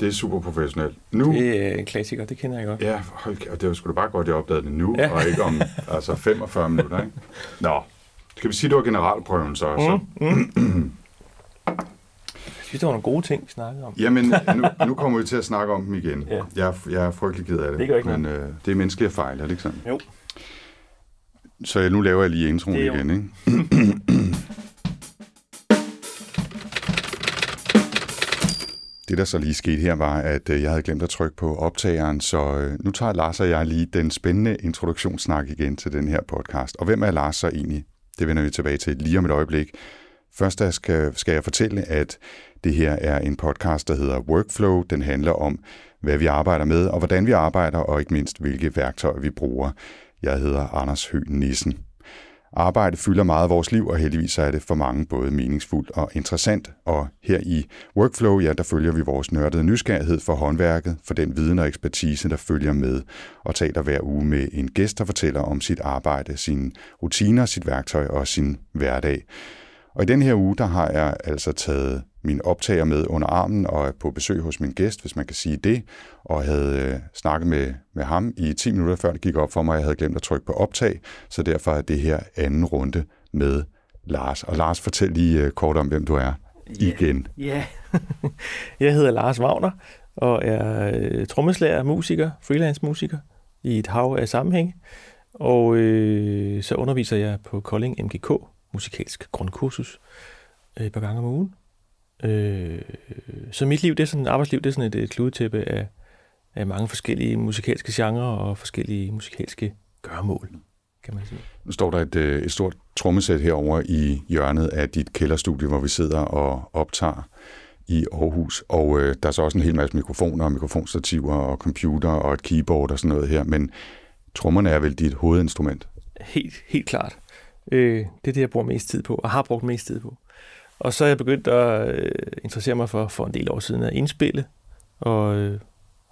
det er super professionelt. Nu, Det er en klassiker, det kender jeg godt. ja, hold kæft, det var sgu da bare godt, jeg opdagede det nu, Ja. og ikke om altså 45 minutter, ikke? Nå, skal vi sige, det var generalprøven så? så. Mm. Jeg synes, det var nogle gode ting, vi snakkede om. Jamen, nu, nu kommer vi til at snakke om dem igen. Ja. Jeg, jeg er frygtelig ked af det. Det gør ikke men øh, det er menneskelige fejl, er det ikke sådan? Jo. Så jeg- nu laver jeg lige introen igen, ikke? Det, der så lige skete her, var, at øh, jeg havde glemt at trykke på optageren, så øh, nu tager Lars og jeg lige den spændende introduktionssnak igen til den her podcast. Og hvem er Lars så egentlig? Det vender vi tilbage til lige om et øjeblik. Først skal, skal jeg fortælle, at det her er en podcast, der hedder Workflow. Den handler om, hvad vi arbejder med, og hvordan vi arbejder, og ikke mindst, hvilke værktøjer vi bruger. Jeg hedder Anders Høgh Nissen. Arbejde fylder meget af vores liv, og heldigvis er det for mange både meningsfuldt og interessant. Og her i Workflow, ja, der følger vi vores nørdede nysgerrighed for håndværket, for den viden og ekspertise, der følger med, og taler hver uge med en gæst, der fortæller om sit arbejde, sine rutiner, sit værktøj og sin hverdag. Og i den her uge, der har jeg altså taget min optager med under armen og er på besøg hos min gæst, hvis man kan sige det, og havde øh, snakket med, med ham i 10 minutter, før det gik op for mig, at jeg havde glemt at trykke på optag, så derfor er det her anden runde med Lars. Og Lars, fortæl lige øh, kort om, hvem du er igen. Ja. jeg hedder Lars Wagner, og er øh, trommeslager, musiker, freelance musiker i et hav af sammenhæng. Og øh, så underviser jeg på Kolding MGK, musikalsk grundkursus, øh, et par gange om ugen. Øh, så mit liv, det er sådan, arbejdsliv, det er sådan et, et kludetæppe af, af mange forskellige musikalske genrer og forskellige musikalske gørmål, kan man sige. Nu står der et, øh, et stort trommesæt herover i hjørnet af dit kælderstudie, hvor vi sidder og optager i Aarhus. Og øh, der er så også en hel masse mikrofoner og mikrofonstativer og computer og et keyboard og sådan noget her. Men trommerne er vel dit hovedinstrument? Helt, helt klart. Øh, det er det, jeg bruger mest tid på, og har brugt mest tid på. Og så er jeg begyndt at øh, interessere mig for, for en del år siden at indspille, og øh,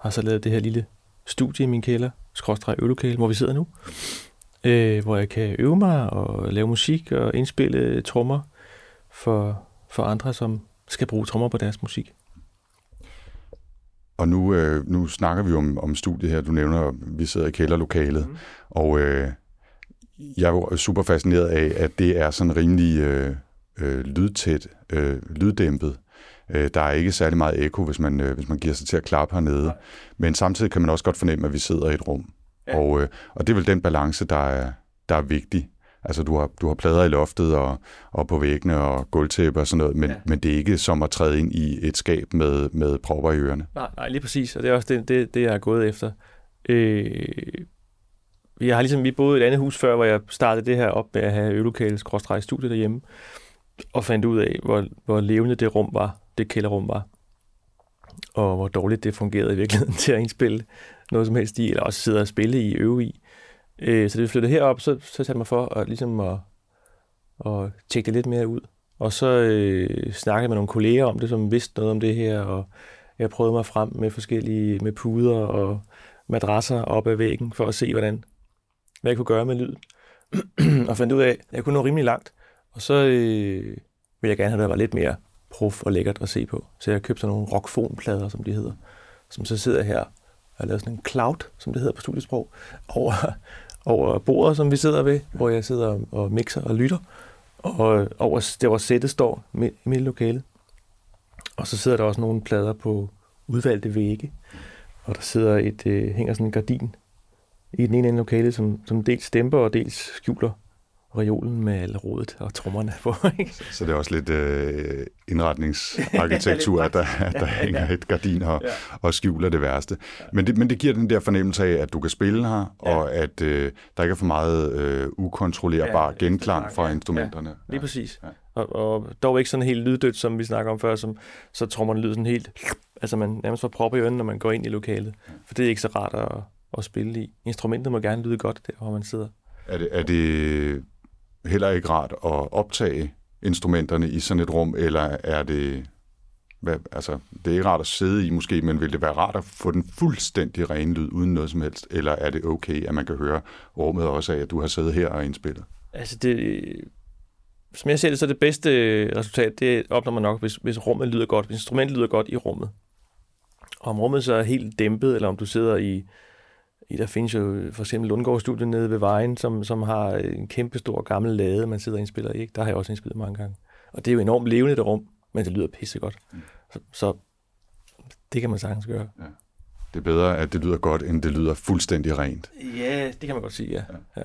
har så lavet det her lille studie i min kælder, skråstrej øvelokale, hvor vi sidder nu, øh, hvor jeg kan øve mig og lave musik og indspille trommer for, for andre, som skal bruge trommer på deres musik. Og nu, øh, nu snakker vi om, om studiet her. Du nævner, at vi sidder i kælderlokalet. Mm. Og øh, jeg er jo super fascineret af, at det er sådan rimelig øh, øh, lydtæt, øh, lyddæmpet. Øh, der er ikke særlig meget ekko, hvis man, øh, hvis man giver sig til at klappe hernede. Nej. Men samtidig kan man også godt fornemme, at vi sidder i et rum. Ja. Og, øh, og det er vel den balance, der er, der er vigtig. Altså, du har, du har plader i loftet og, og på væggene og gulvtæppe og sådan noget, men, ja. men det er ikke som at træde ind i et skab med, med propper i ørerne. Nej, nej, lige præcis, og det er også det, det, det jeg har gået efter. Øh, jeg har ligesom, vi boede i et andet hus før, hvor jeg startede det her op med at have øvelokale skråstrej studie derhjemme, og fandt ud af, hvor, hvor levende det rum var, det kælderrum var, og hvor dårligt det fungerede i virkeligheden til at indspille noget som helst i, eller også sidde og spille i, øve i. Øh, så det flyttede herop, så, så satte mig for at, ligesom at, at tjekke det lidt mere ud. Og så øh, snakkede jeg med nogle kolleger om det, som vidste noget om det her, og jeg prøvede mig frem med forskellige med puder og madrasser op ad væggen, for at se, hvordan, hvad jeg kunne gøre med lyd. og fandt ud af, at jeg kunne nå rimelig langt. Og så øh, ville jeg gerne have, at der var lidt mere prof og lækkert at se på. Så jeg købte sådan nogle rockfonplader, som de hedder, som så sidder her og har lavet sådan en cloud, som det hedder på studiesprog, over, over bordet, som vi sidder ved, hvor jeg sidder og mixer og lytter. Og over der, hvor sættet står i mit lokale. Og så sidder der også nogle plader på udvalgte vægge. Og der sidder et, øh, hænger sådan en gardin i den ene ende lokale, som, som dels dæmper og dels skjuler reolen med alle rodet og trommerne på. Ikke? Så det er også lidt øh, indretningsarkitektur, at der, at der ja, hænger et gardin og, ja. og skjuler det værste. Men det, men det giver den der fornemmelse af, at du kan spille her, ja. og at øh, der ikke er for meget øh, ukontrollerbar ja, genklang fra ja, instrumenterne. Ja, lige præcis. Ja. Og, og dog ikke sådan helt lyddødt, som vi snakker om før, som, så trommerne lyder sådan helt... Altså man nærmest får proppe i ørene, når man går ind i lokalet. For det er ikke så rart at, at spille i. Instrumentet må gerne lyde godt, der hvor man sidder. Er det, er det heller ikke rart at optage instrumenterne i sådan et rum, eller er det... Hvad, altså, det er ikke rart at sidde i måske, men vil det være rart at få den fuldstændig rene lyd uden noget som helst, eller er det okay, at man kan høre rummet også af, at du har siddet her og indspillet? Altså, det, som jeg ser det, så det bedste øh, resultat, det opnår man nok, hvis, hvis rummet lyder godt, hvis instrumentet lyder godt i rummet. Og om rummet så er helt dæmpet, eller om du sidder i, i der findes jo for eksempel Lundgaard-studiet nede ved vejen, som, som har en kæmpe stor gammel lade, man sidder og indspiller i. Ikke? Der har jeg også indspillet mange gange. Og det er jo enormt levende, det rum, men det lyder pissegodt. Mm. Så, så det kan man sagtens gøre. Ja. Det er bedre, at det lyder godt, end det lyder fuldstændig rent. Ja, det kan man godt sige, ja. ja. ja.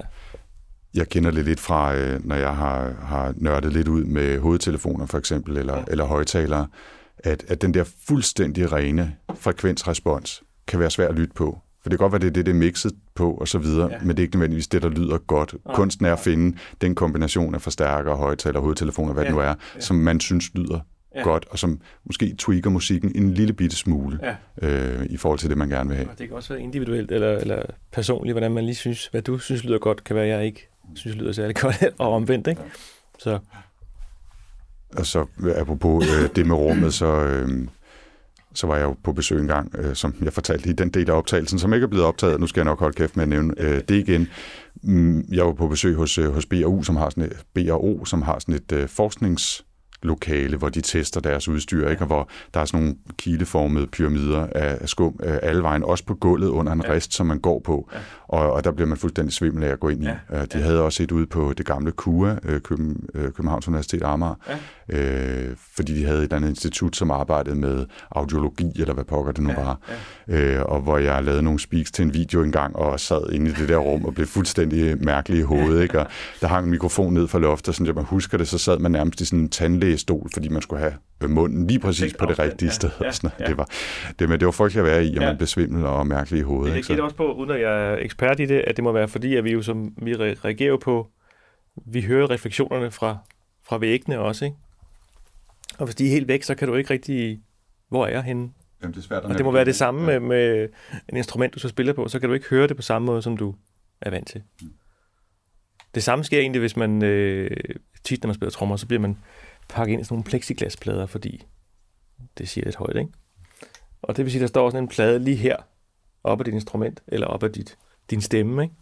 Jeg kender det lidt fra, øh, når jeg har, har nørdet lidt ud med hovedtelefoner for eksempel, eller, ja. eller højtalere, at, at den der fuldstændig rene frekvensrespons kan være svær at lytte på. For det kan godt være, det er det, det er mixet på og så videre, ja. men det er ikke nødvendigvis det, der lyder godt. Ja. Kunsten er at finde den kombination af forstærker, højtaler, hovedtelefoner, hvad ja. det nu er, ja. som man synes lyder ja. godt, og som måske tweaker musikken en lille bitte smule ja. øh, i forhold til det, man gerne vil have. Og det kan også være individuelt eller, eller personligt, hvordan man lige synes, hvad du synes lyder godt, kan være, jeg ikke synes lyder særlig godt, og omvendt. Ikke? Så. Og så apropos øh, det med rummet, så... Øh, så var jeg jo på besøg engang, øh, som jeg fortalte i den del af optagelsen, som ikke er blevet optaget. Nu skal jeg nok holde kæft med at nævne øh, det igen. Mm, jeg var på besøg hos, øh, hos BRU, som har sådan et, BRO, som har sådan et øh, forsknings lokale, hvor de tester deres udstyr, ikke? og hvor der er sådan nogle kileformede pyramider af skum øh, alle vejen, også på gulvet under en ja. rist, som man går på, ja. og, og der bliver man fuldstændig svimmel af at gå ind i. Ja. Øh, de ja. havde også et ude på det gamle KUA, øh, Københavns Universitet Amager, ja. øh, fordi de havde et andet institut, som arbejdede med audiologi, eller hvad pokker det nu ja. var, ja. øh, og hvor jeg lavede nogle speaks til en video engang, og sad inde i det der rum, og blev fuldstændig mærkelig i hovedet, ikke? og der hang en mikrofon ned fra loftet, og sådan, jeg man husker det, så sad man nærmest i sådan en tandlæge lægestol, fordi man skulle have munden lige præcis på det rigtige ja, sted. Ja, ja. Det, var, det, men det var frygteligt at være i, og ja. man blev svimmel og mærkelig i hovedet. Det gælder også på, uden at jeg er ekspert i det, at det må være fordi, at vi jo som vi reagerer på, vi hører refleksionerne fra, fra væggene også, ikke? Og hvis de er helt væk, så kan du ikke rigtig, hvor er jeg henne? Jamen, det er svært og det må være det samme ja. med, med en instrument, du så spiller på, så kan du ikke høre det på samme måde, som du er vant til. Mm. Det samme sker egentlig, hvis man øh, tit, når man spiller trommer, så bliver man pakke ind i sådan nogle plexiglasplader, fordi det siger lidt højt, ikke? Og det vil sige, at der står sådan en plade lige her, op ad dit instrument, eller op ad dit, din stemme, ikke?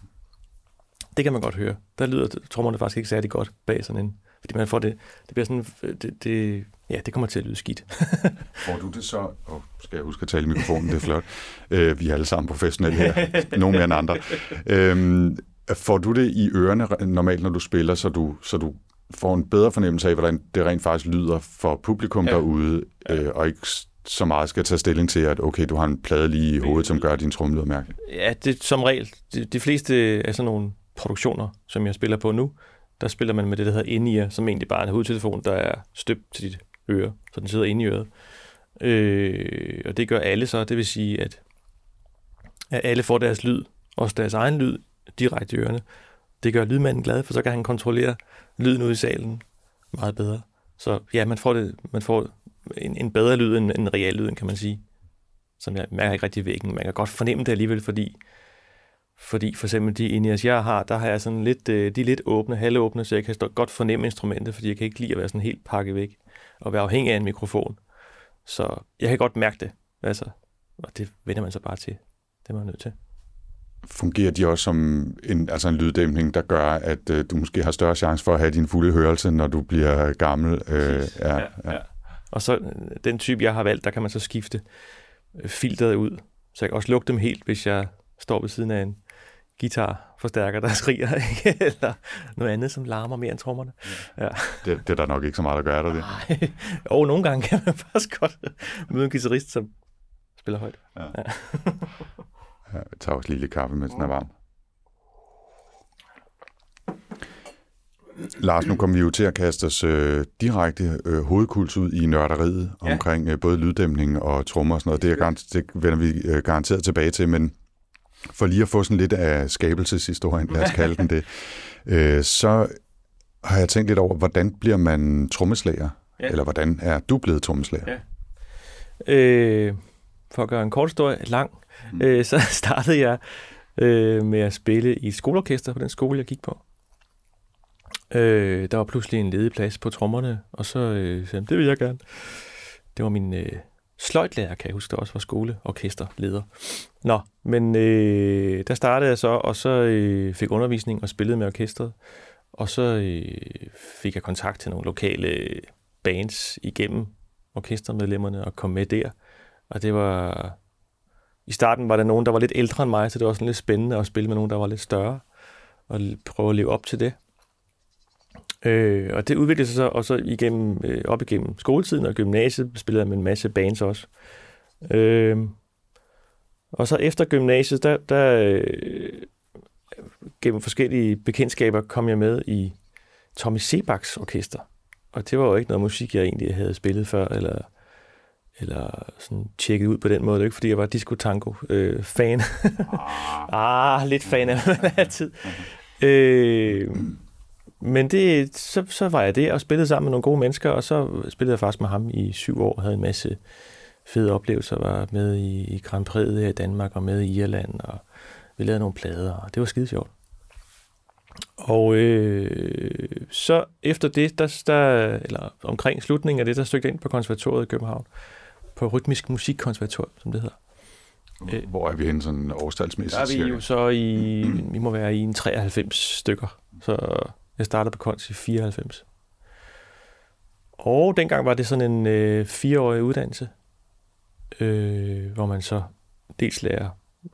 Det kan man godt høre. Der lyder trommerne faktisk ikke særlig godt bag sådan en, fordi man får det, det bliver sådan, øh, det, det, ja, det kommer til at lyde skidt. får du det så, og skal jeg huske at tale i mikrofonen, det er flot, øh, vi er alle sammen professionelle her, nogen mere end andre. Øh, får du det i ørerne normalt, når du spiller, så du, så du får en bedre fornemmelse af, hvordan det rent faktisk lyder for publikum ja. derude, ja. Øh, og ikke så meget skal tage stilling til, at okay, du har en plade lige i hovedet, som gør din trommelyd mærke. Ja, det som regel. De, de fleste af sådan nogle produktioner, som jeg spiller på nu, der spiller man med det, der hedder in som egentlig bare er en hovedtelefon, der er støbt til dit øre, så den sidder inde i øret. Øh, og det gør alle så, det vil sige, at, at alle får deres lyd, også deres egen lyd, direkte i ørerne. Det gør lydmanden glad, for så kan han kontrollere lyden ud i salen meget bedre. Så ja, man får, det, man får en, en bedre lyd end en reel lyd, kan man sige. Som jeg mærker ikke rigtig væggen. Man kan godt fornemme det alligevel, fordi, fordi for eksempel de Ineas, jeg har, der har jeg sådan lidt, øh, de er lidt åbne, halvåbne, så jeg kan godt fornemme instrumentet, fordi jeg kan ikke lide at være sådan helt pakket væk og være afhængig af en mikrofon. Så jeg kan godt mærke det, altså, og det vender man så bare til. Det er man nødt til fungerer de også som en, altså en lyddæmpning, der gør, at øh, du måske har større chance for at have din fulde hørelse, når du bliver gammel. Øh, ja, ja, ja. Og så øh, den type, jeg har valgt, der kan man så skifte øh, filteret ud. Så jeg kan også lukke dem helt, hvis jeg står ved siden af en guitarforstærker, der skriger, ikke? eller noget andet, som larmer mere end trommerne. Ja. Det, det er der nok ikke så meget, der gør, der det? Nej. Og nogle gange kan man faktisk godt møde en guitarist, som spiller højt. Ja. ja. Jeg tager også lille kaffe, mens den er varm. Lars, nu kommer vi jo til at kaste os øh, direkte øh, hovedkuls ud i nørderiet ja. omkring øh, både lyddæmning og trommer og sådan noget. Det, er garant, det vender vi øh, garanteret tilbage til, men for lige at få sådan lidt af skabelseshistorien, lad os kalde den det, øh, så har jeg tænkt lidt over, hvordan bliver man trommeslager? Ja. Eller hvordan er du blevet trommeslager? Ja. Øh, for at gøre en kort historie lang, mm. øh, så startede jeg øh, med at spille i et skoleorkester på den skole, jeg gik på. Øh, der var pludselig en ledig plads på trommerne, og så øh, sagde det vil jeg gerne. Det var min øh, sløjtlærer, kan jeg huske, der også var skoleorkesterleder. Nå, men øh, der startede jeg så, og så øh, fik undervisning og spillede med orkestret. Og så øh, fik jeg kontakt til nogle lokale bands igennem orkestermedlemmerne og kom med der. Og det var... I starten var der nogen, der var lidt ældre end mig, så det var sådan lidt spændende at spille med nogen, der var lidt større, og prøve at leve op til det. Øh, og det udviklede sig så også igennem, øh, op igennem skoletiden og gymnasiet, spillede jeg med en masse bands også. Øh, og så efter gymnasiet, der, der øh, gennem forskellige bekendtskaber kom jeg med i Tommy Sebaks orkester. Og det var jo ikke noget musik, jeg egentlig havde spillet før, eller, eller sådan tjekket ud på den måde. Det var ikke, fordi jeg var disco-tango-fan. Øh, ah. ah, lidt fan af man altid. Øh, men det, så, så var jeg der og spillede sammen med nogle gode mennesker, og så spillede jeg faktisk med ham i syv år, havde en masse fede oplevelser, var med i, i Grand Prix her i Danmark, og med i Irland, og vi lavede nogle plader, og det var skide sjovt. Og øh, så efter det, der, der, eller omkring slutningen af det, der stødte jeg ind på konservatoriet i København, på Rytmisk Musikkonservatorium, som det hedder. Hvor er vi henne sådan årstalsmæssigt? Der er vi jo så i, vi må være i en 93 stykker, så jeg startede på Kons i 94. Og dengang var det sådan en øh, fireårig uddannelse, øh, hvor man så dels lærer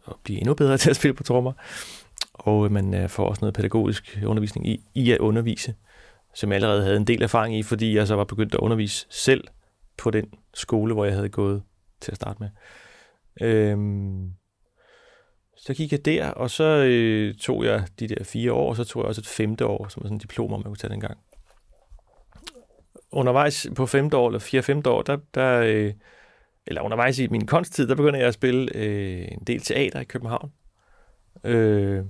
at blive endnu bedre til at spille på trommer, og man øh, får også noget pædagogisk undervisning i, i at undervise, som jeg allerede havde en del erfaring i, fordi jeg så var begyndt at undervise selv på den skole, hvor jeg havde gået til at starte med. Øhm, så gik jeg der, og så øh, tog jeg de der fire år, og så tog jeg også et femte år, som er sådan en diplom, man kunne tage dengang. Undervejs på femte år, eller fire-femte år, der, der øh, eller undervejs i min konsttid, der begynder jeg at spille øh, en del teater i København. Øh,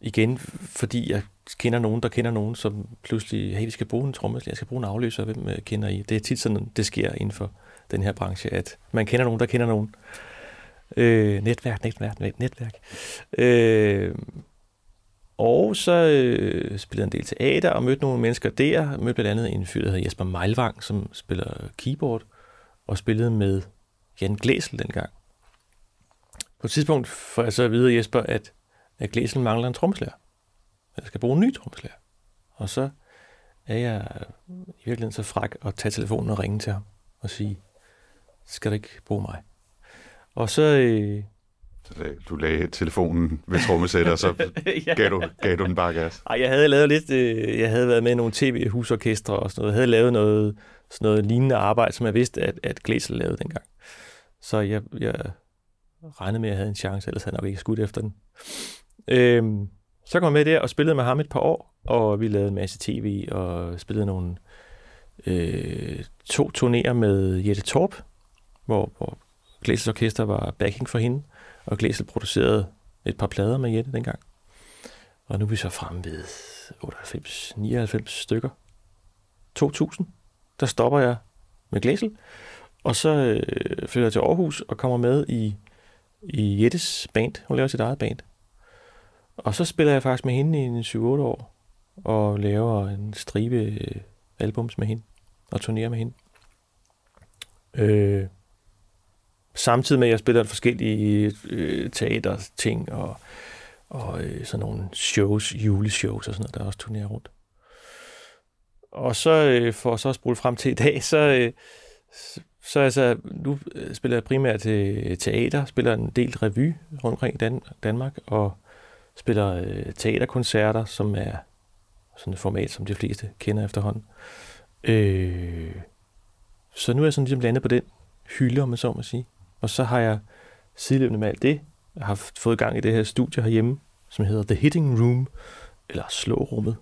igen, fordi jeg kender nogen, der kender nogen, som pludselig, hey, vi skal bruge en trommeslager, jeg skal bruge en afløser, hvem øh, kender I? Det er tit sådan, det sker inden for den her branche, at man kender nogen, der kender nogen. Øh, netværk, netværk, netværk. Øh, og så øh, spillede jeg en del teater og mødte nogle mennesker der. Jeg mødte blandt andet en fyr, der hedder Jesper Meilvang, som spiller keyboard og spillede med Jan Glæsel dengang. På et tidspunkt får jeg så at vide Jesper, at, at Glæsel mangler en trommeslager. Jeg skal bruge en ny trommeslager. Og så er jeg i virkeligheden så fræk at tage telefonen og ringe til ham og sige, skal du ikke bruge mig? Og så... Øh, du lagde telefonen ved trommesætter, og så ja. gav, du, gav du den bare gas? Ej, jeg havde lavet lidt... Øh, jeg havde været med i nogle tv-husorkestre og sådan noget. Jeg havde lavet noget, sådan noget lignende arbejde, som jeg vidste, at, at Glæsel lavede dengang. Så jeg, jeg regnede med, at jeg havde en chance, ellers havde jeg nok ikke skudt efter den. Øhm, så kom jeg med der og spillede med ham et par år, og vi lavede en masse tv og spillede nogle øh, to turnéer med Jette Torp, hvor, hvor Glæsels Orkester var backing for hende, og Glæsel producerede et par plader med Jette dengang. Og nu er vi så frem ved 98-99 stykker. 2000, der stopper jeg med Glæsel, og så øh, flytter jeg til Aarhus og kommer med i, i Jettes band. Hun laver sit eget band. Og så spiller jeg faktisk med hende i en 7-8 år, og laver en stribe øh, albums med hende, og turnerer med hende. Øh, samtidig med, at jeg spiller forskellige øh, teaterting og, og øh, sådan nogle shows, juleshows og sådan noget, der også turnerer rundt. Og så øh, for så at spole frem til i dag, så, øh, så altså, nu øh, spiller jeg primært til teater, spiller en del revy rundt omkring Dan- Danmark, og spiller øh, teaterkoncerter, som er sådan et format, som de fleste kender efterhånden. Øh, så nu er jeg sådan ligesom landet på den hylde, om man så må sige. Og så har jeg sideløbende med alt det, jeg har fået gang i det her studie herhjemme, som hedder The Hitting Room, eller Slårummet,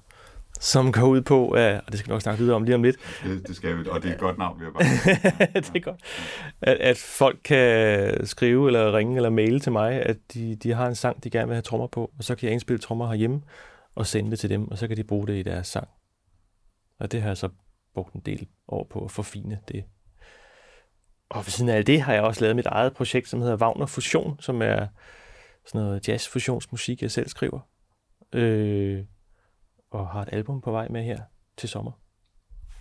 som går ud på, og det skal vi nok snakke videre om lige om lidt. Det, det skal vi, og det er et godt navn, vi har bare. det er godt. At, at folk kan skrive eller ringe eller maile til mig, at de, de har en sang, de gerne vil have trommer på, og så kan jeg indspille trommer herhjemme og sende det til dem, og så kan de bruge det i deres sang. Og det har jeg så brugt en del år på at forfine det. Og ved siden af det har jeg også lavet mit eget projekt, som hedder Wagner Fusion, som er sådan noget jazz-fusionsmusik, jeg selv skriver. Øh, og har et album på vej med her til sommer.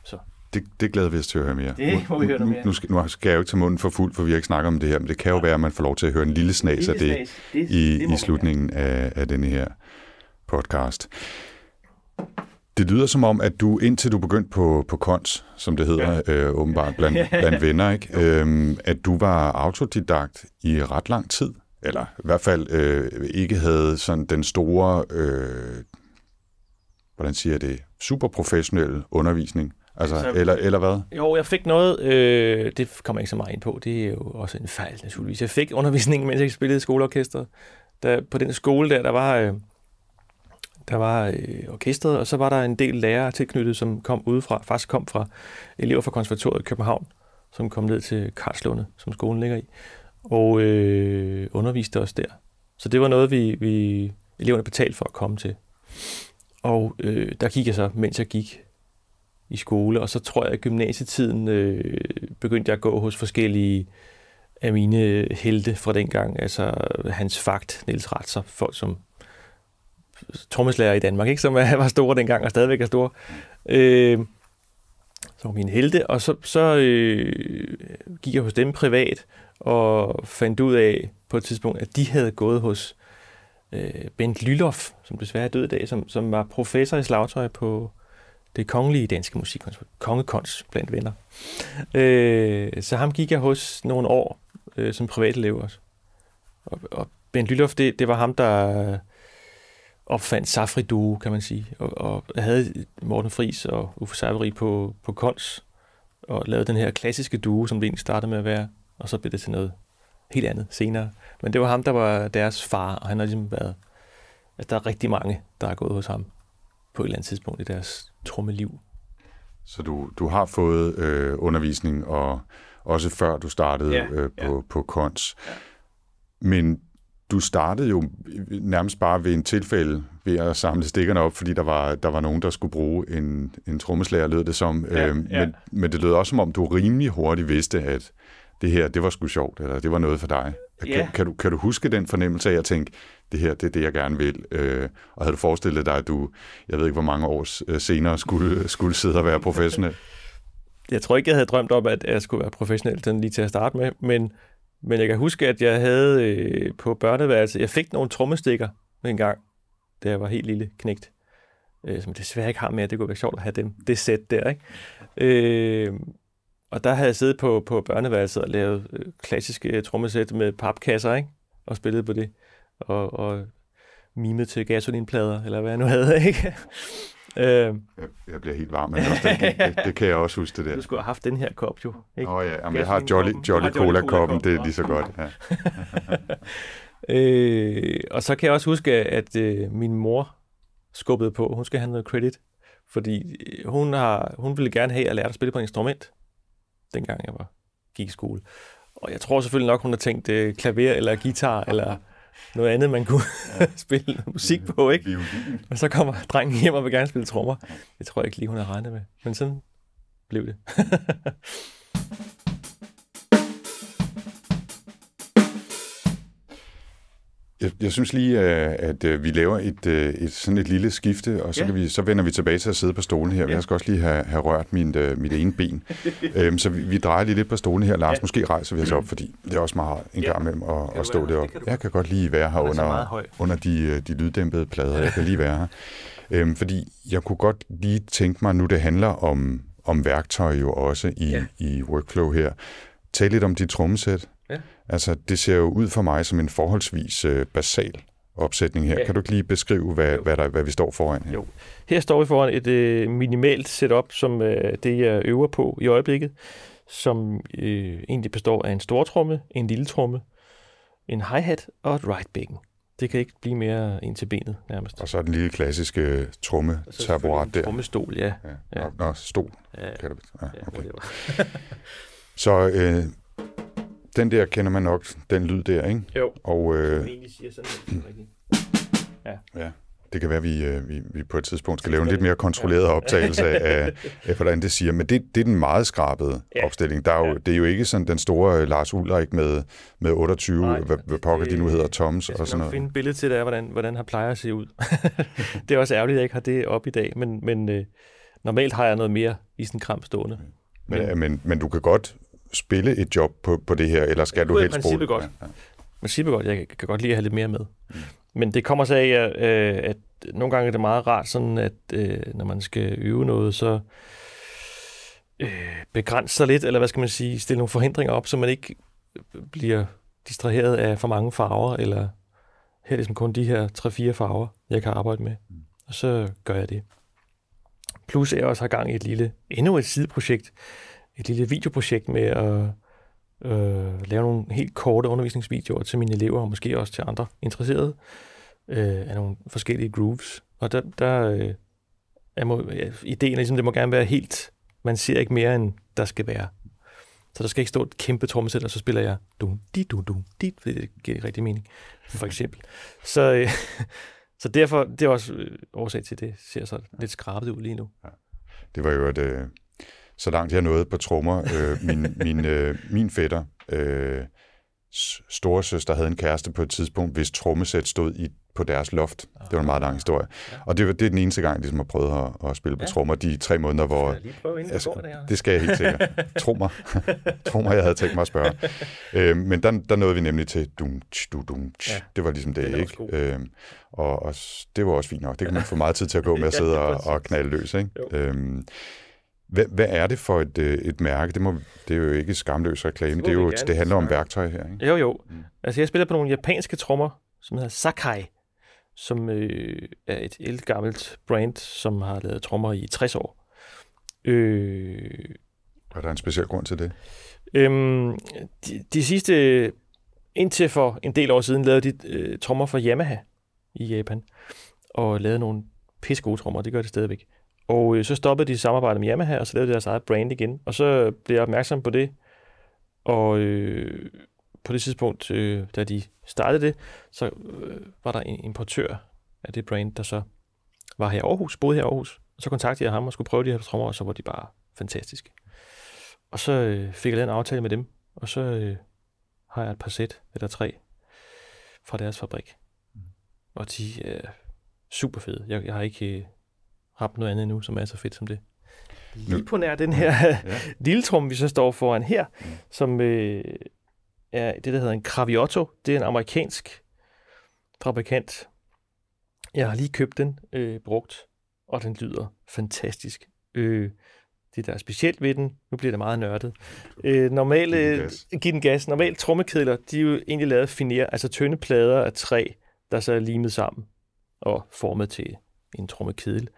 Så. Det, det glæder vi os til at høre mere. Det må vi høre mere. Nu skal, nu skal jeg jo ikke tage munden for fuld, for vi har ikke snakket om det her, men det kan jo være, at man får lov til at høre en lille snas af det, det i, det i slutningen af, af denne her podcast. Det lyder som om, at du indtil du begyndte på, på kons, som det hedder ja. øh, åbenbart blandt, blandt venner, ikke? Øhm, at du var autodidakt i ret lang tid, eller i hvert fald øh, ikke havde sådan den store, øh, hvordan siger jeg det, superprofessionelle undervisning. Altså, altså, eller, eller hvad? Jo, jeg fik noget, øh, det kommer jeg ikke så meget ind på, det er jo også en fejl naturligvis. Jeg fik undervisning, mens jeg spillede i skoleorkester. Der, på den skole der, der var, øh, der var øh, orkestret, og så var der en del lærere tilknyttet, som kom udefra, faktisk kom fra elever fra konservatoriet i København, som kom ned til Karlslunde, som skolen ligger i, og øh, underviste os der. Så det var noget, vi, vi eleverne betalte for at komme til. Og øh, der gik jeg så, mens jeg gik i skole, og så tror jeg, at gymnasietiden øh, begyndte jeg at gå hos forskellige af mine øh, helte fra dengang, altså Hans Fagt, Niels Ratzer, folk som trommeslager i Danmark, ikke? som var store dengang og stadigvæk er store. Øh, som mine helte, og så, så øh, gik jeg hos dem privat og fandt ud af på et tidspunkt, at de havde gået hos øh, Bent Lyloff, som desværre er død i dag, som, som var professor i slagtøj på det kongelige danske musikkonservatorium, kongekons blandt venner. Øh, så ham gik jeg hos nogle år øh, som privatelev også. Og, og Bent Lyloff, det, det var ham, der opfandt Safri Duo, kan man sige. Og, og havde Morten Fris og Uffe Saveri på, på kons, og lavede den her klassiske duo, som det egentlig startede med at være, og så blev det til noget helt andet senere. Men det var ham, der var deres far, og han har ligesom været... Altså, der er rigtig mange, der er gået hos ham på et eller andet tidspunkt i deres trommeliv. Så du, du har fået øh, undervisning, og også før du startede ja, øh, på, ja. på kons. Ja. Men du startede jo nærmest bare ved en tilfælde ved at samle stikkerne op, fordi der var, der var nogen, der skulle bruge en, en trommeslager, lød det som. Ja, øh, ja. Men, men det lød også som om, du rimelig hurtigt vidste, at det her, det var sgu sjovt, eller det var noget for dig. Kan, ja. kan, du, kan du huske den fornemmelse af at tænke, det her, det er det, jeg gerne vil. Øh, og havde du forestillet dig, at du, jeg ved ikke, hvor mange år øh, senere skulle, skulle sidde og være professionel? Jeg tror ikke, jeg havde drømt om, at jeg skulle være professionel den lige til at starte med, men, men jeg kan huske, at jeg havde øh, på børneværelse, jeg fik nogle trommestikker en gang, da jeg var helt lille knægt, øh, som desværre ikke har mere. Det kunne være sjovt at have dem, det sæt der, ikke? Øh, og der havde jeg siddet på, på børneværelset og lavet øh, klassiske trommesæt med papkasser, ikke? Og spillet på det og, og mimet til gasolinplader, eller hvad jeg nu havde, ikke? øh, jeg, jeg bliver helt varm, men også det, det, det kan jeg også huske det der. Du skulle have haft den her kop jo. Ikke? oh, ja, Jamen, jeg har Jolly, Jolly Cola-koppen, det er lige så godt. Ja. øh, og så kan jeg også huske, at øh, min mor skubbede på. Hun skal have noget credit, fordi hun, har, hun ville gerne have, at jeg lærte at spille på et instrument, dengang jeg var, gik i skole. Og jeg tror selvfølgelig nok, hun har tænkt øh, klaver eller guitar eller noget andet, man kunne ja. spille musik på, ikke? Og så kommer drengen hjem og vil gerne spille trommer. Det tror jeg ikke lige, hun har regnet med. Men sådan blev det. Jeg, jeg synes lige, øh, at øh, vi laver et, øh, et sådan et lille skifte, og så, ja. kan vi, så vender vi tilbage til at sidde på stolen her. Ja. Jeg skal også lige have, have rørt min, mit ene ben. øhm, så vi, vi drejer lige lidt på stolen her. Lars, ja. måske rejser vi os op, fordi det er også meget en gang imellem at, at stå deroppe. Jeg kan godt lige være her under, under de, de lyddæmpede plader. Jeg kan lige være her. Øhm, fordi jeg kunne godt lige tænke mig, nu det handler om, om værktøj jo også i, ja. i workflow her. Tag lidt om dit trommesæt. Ja. Altså, det ser jo ud for mig som en forholdsvis øh, basal opsætning her. Ja. Kan du ikke lige beskrive, hvad, hvad, der, hvad vi står foran her? Jo. Her står vi foran et øh, minimalt setup, som øh, det jeg øver på i øjeblikket, som øh, egentlig består af en stor tromme, en lille tromme, en hi-hat og et right bækken. Det kan ikke blive mere ind til benet nærmest. Og så den lille klassiske tromme taburet der. Trommestol, ja. ja. Nå, nå, stol. Ja. Kan det, ja, okay. ja, så øh, den der kender man nok, den lyd der, ikke? Jo. Og, øh, siger sådan ja. ja. Det kan være, at vi, øh, vi, vi på et tidspunkt skal lave en lidt mere kontrolleret optagelse af, af, hvordan det siger. Men det, det er den meget skrabede ja. opstilling. Der er jo, ja. Det er jo ikke sådan den store øh, Lars Ulrik med, med 28, Nej, hvad, hvad pokker de nu hedder, Toms og sådan noget. Jeg finde et billede til det, hvordan, hvordan han plejer at se ud. det er også ærgerligt, at jeg ikke har det op i dag, men, men øh, normalt har jeg noget mere i sådan kram stående. Men, men, men, men du kan godt spille et job på, på det her, eller skal du helst bruge det? Godt. Ja, ja. godt. Jeg kan godt lide at have lidt mere med. Mm. Men det kommer så af, at nogle gange er det meget rart, sådan at øh, når man skal øve noget, så øh, begrænse sig lidt, eller hvad skal man sige, stille nogle forhindringer op, så man ikke bliver distraheret af for mange farver, eller her er det ligesom kun de her 3-4 farver, jeg kan arbejde med. Og så gør jeg det. Plus jeg også har gang i et lille, endnu et sideprojekt, et lille videoprojekt med at øh, lave nogle helt korte undervisningsvideoer til mine elever, og måske også til andre interesserede, øh, af nogle forskellige grooves. Og der, der øh, er må, ja, ideen er ligesom, det må gerne være helt, man ser ikke mere, end der skal være. Så der skal ikke stå et kæmpe trommesæt, og så spiller jeg dum, di, dum, dum, di, fordi det giver ikke rigtig mening, for eksempel. Så, øh, så derfor, det er også øh, årsag til, at det ser så lidt skrabet ud lige nu. Ja. Det var jo et, øh, så langt jeg nåede på trommer. Øh, min, min, øh, min fætter, øh, storesøster, havde en kæreste på et tidspunkt, hvis trommesæt stod i på deres loft. Det var en meget lang historie. Ja. Og det, det er den eneste gang, jeg ligesom har prøvet at, at spille på ja. trommer, de tre måneder, hvor... Skal prøve, inden altså, det, det skal jeg helt sikkert. Tro mig. Tro mig, jeg havde tænkt mig at spørge. Øh, men der, der nåede vi nemlig til dum, du, dum, ja. Det var ligesom det, det ikke? Øh, og, og det var også fint nok. Det kan man få meget tid til at gå med at sidde og, og knalde løs, ikke? Øhm, hvad, hvad er det for et, øh, et mærke? Det, må, det er jo ikke skamløs reklame. Det, det, er jo, det handler om værktøj her, ikke? Jo, jo. Mm. Altså, jeg spiller på nogle japanske trommer, som hedder Sakai som øh, er et ældgammelt brand, som har lavet trommer i 60 år. Øh, er der en speciel grund til det? Øhm, de, de sidste, indtil for en del år siden, lavede de øh, trommer for Yamaha i Japan, og lavede nogle pisse gode trommer, det gør det stadigvæk. Og øh, så stoppede de samarbejdet med Yamaha, og så lavede de deres eget brand igen. Og så blev jeg opmærksom på det, og øh, på det tidspunkt, øh, da de startede det, så øh, var der en importør af det brand, der så var her i Aarhus, boede her i Aarhus. Og så kontaktede jeg ham og skulle prøve de her trommer, og så var de bare fantastiske. Og så øh, fik jeg lavet en aftale med dem, og så øh, har jeg et par sæt, eller tre, fra deres fabrik. Mm. Og de er super fede. Jeg, jeg har ikke øh, ramt noget andet endnu, som er så fedt som det. Lige på nær den her ja. lille trum, vi så står foran her, mm. som øh, er det, der hedder en Craviotto. Det er en amerikansk fabrikant. Jeg har lige købt den øh, brugt, og den lyder fantastisk. Øh, det, der er specielt ved den, nu bliver det meget nørdet. Øh, normale, giv den gas. Giv den gas. Normalt trommekedler, de er jo egentlig lavet finere, altså tynde plader af træ, der så er limet sammen og formet til en trommekedel.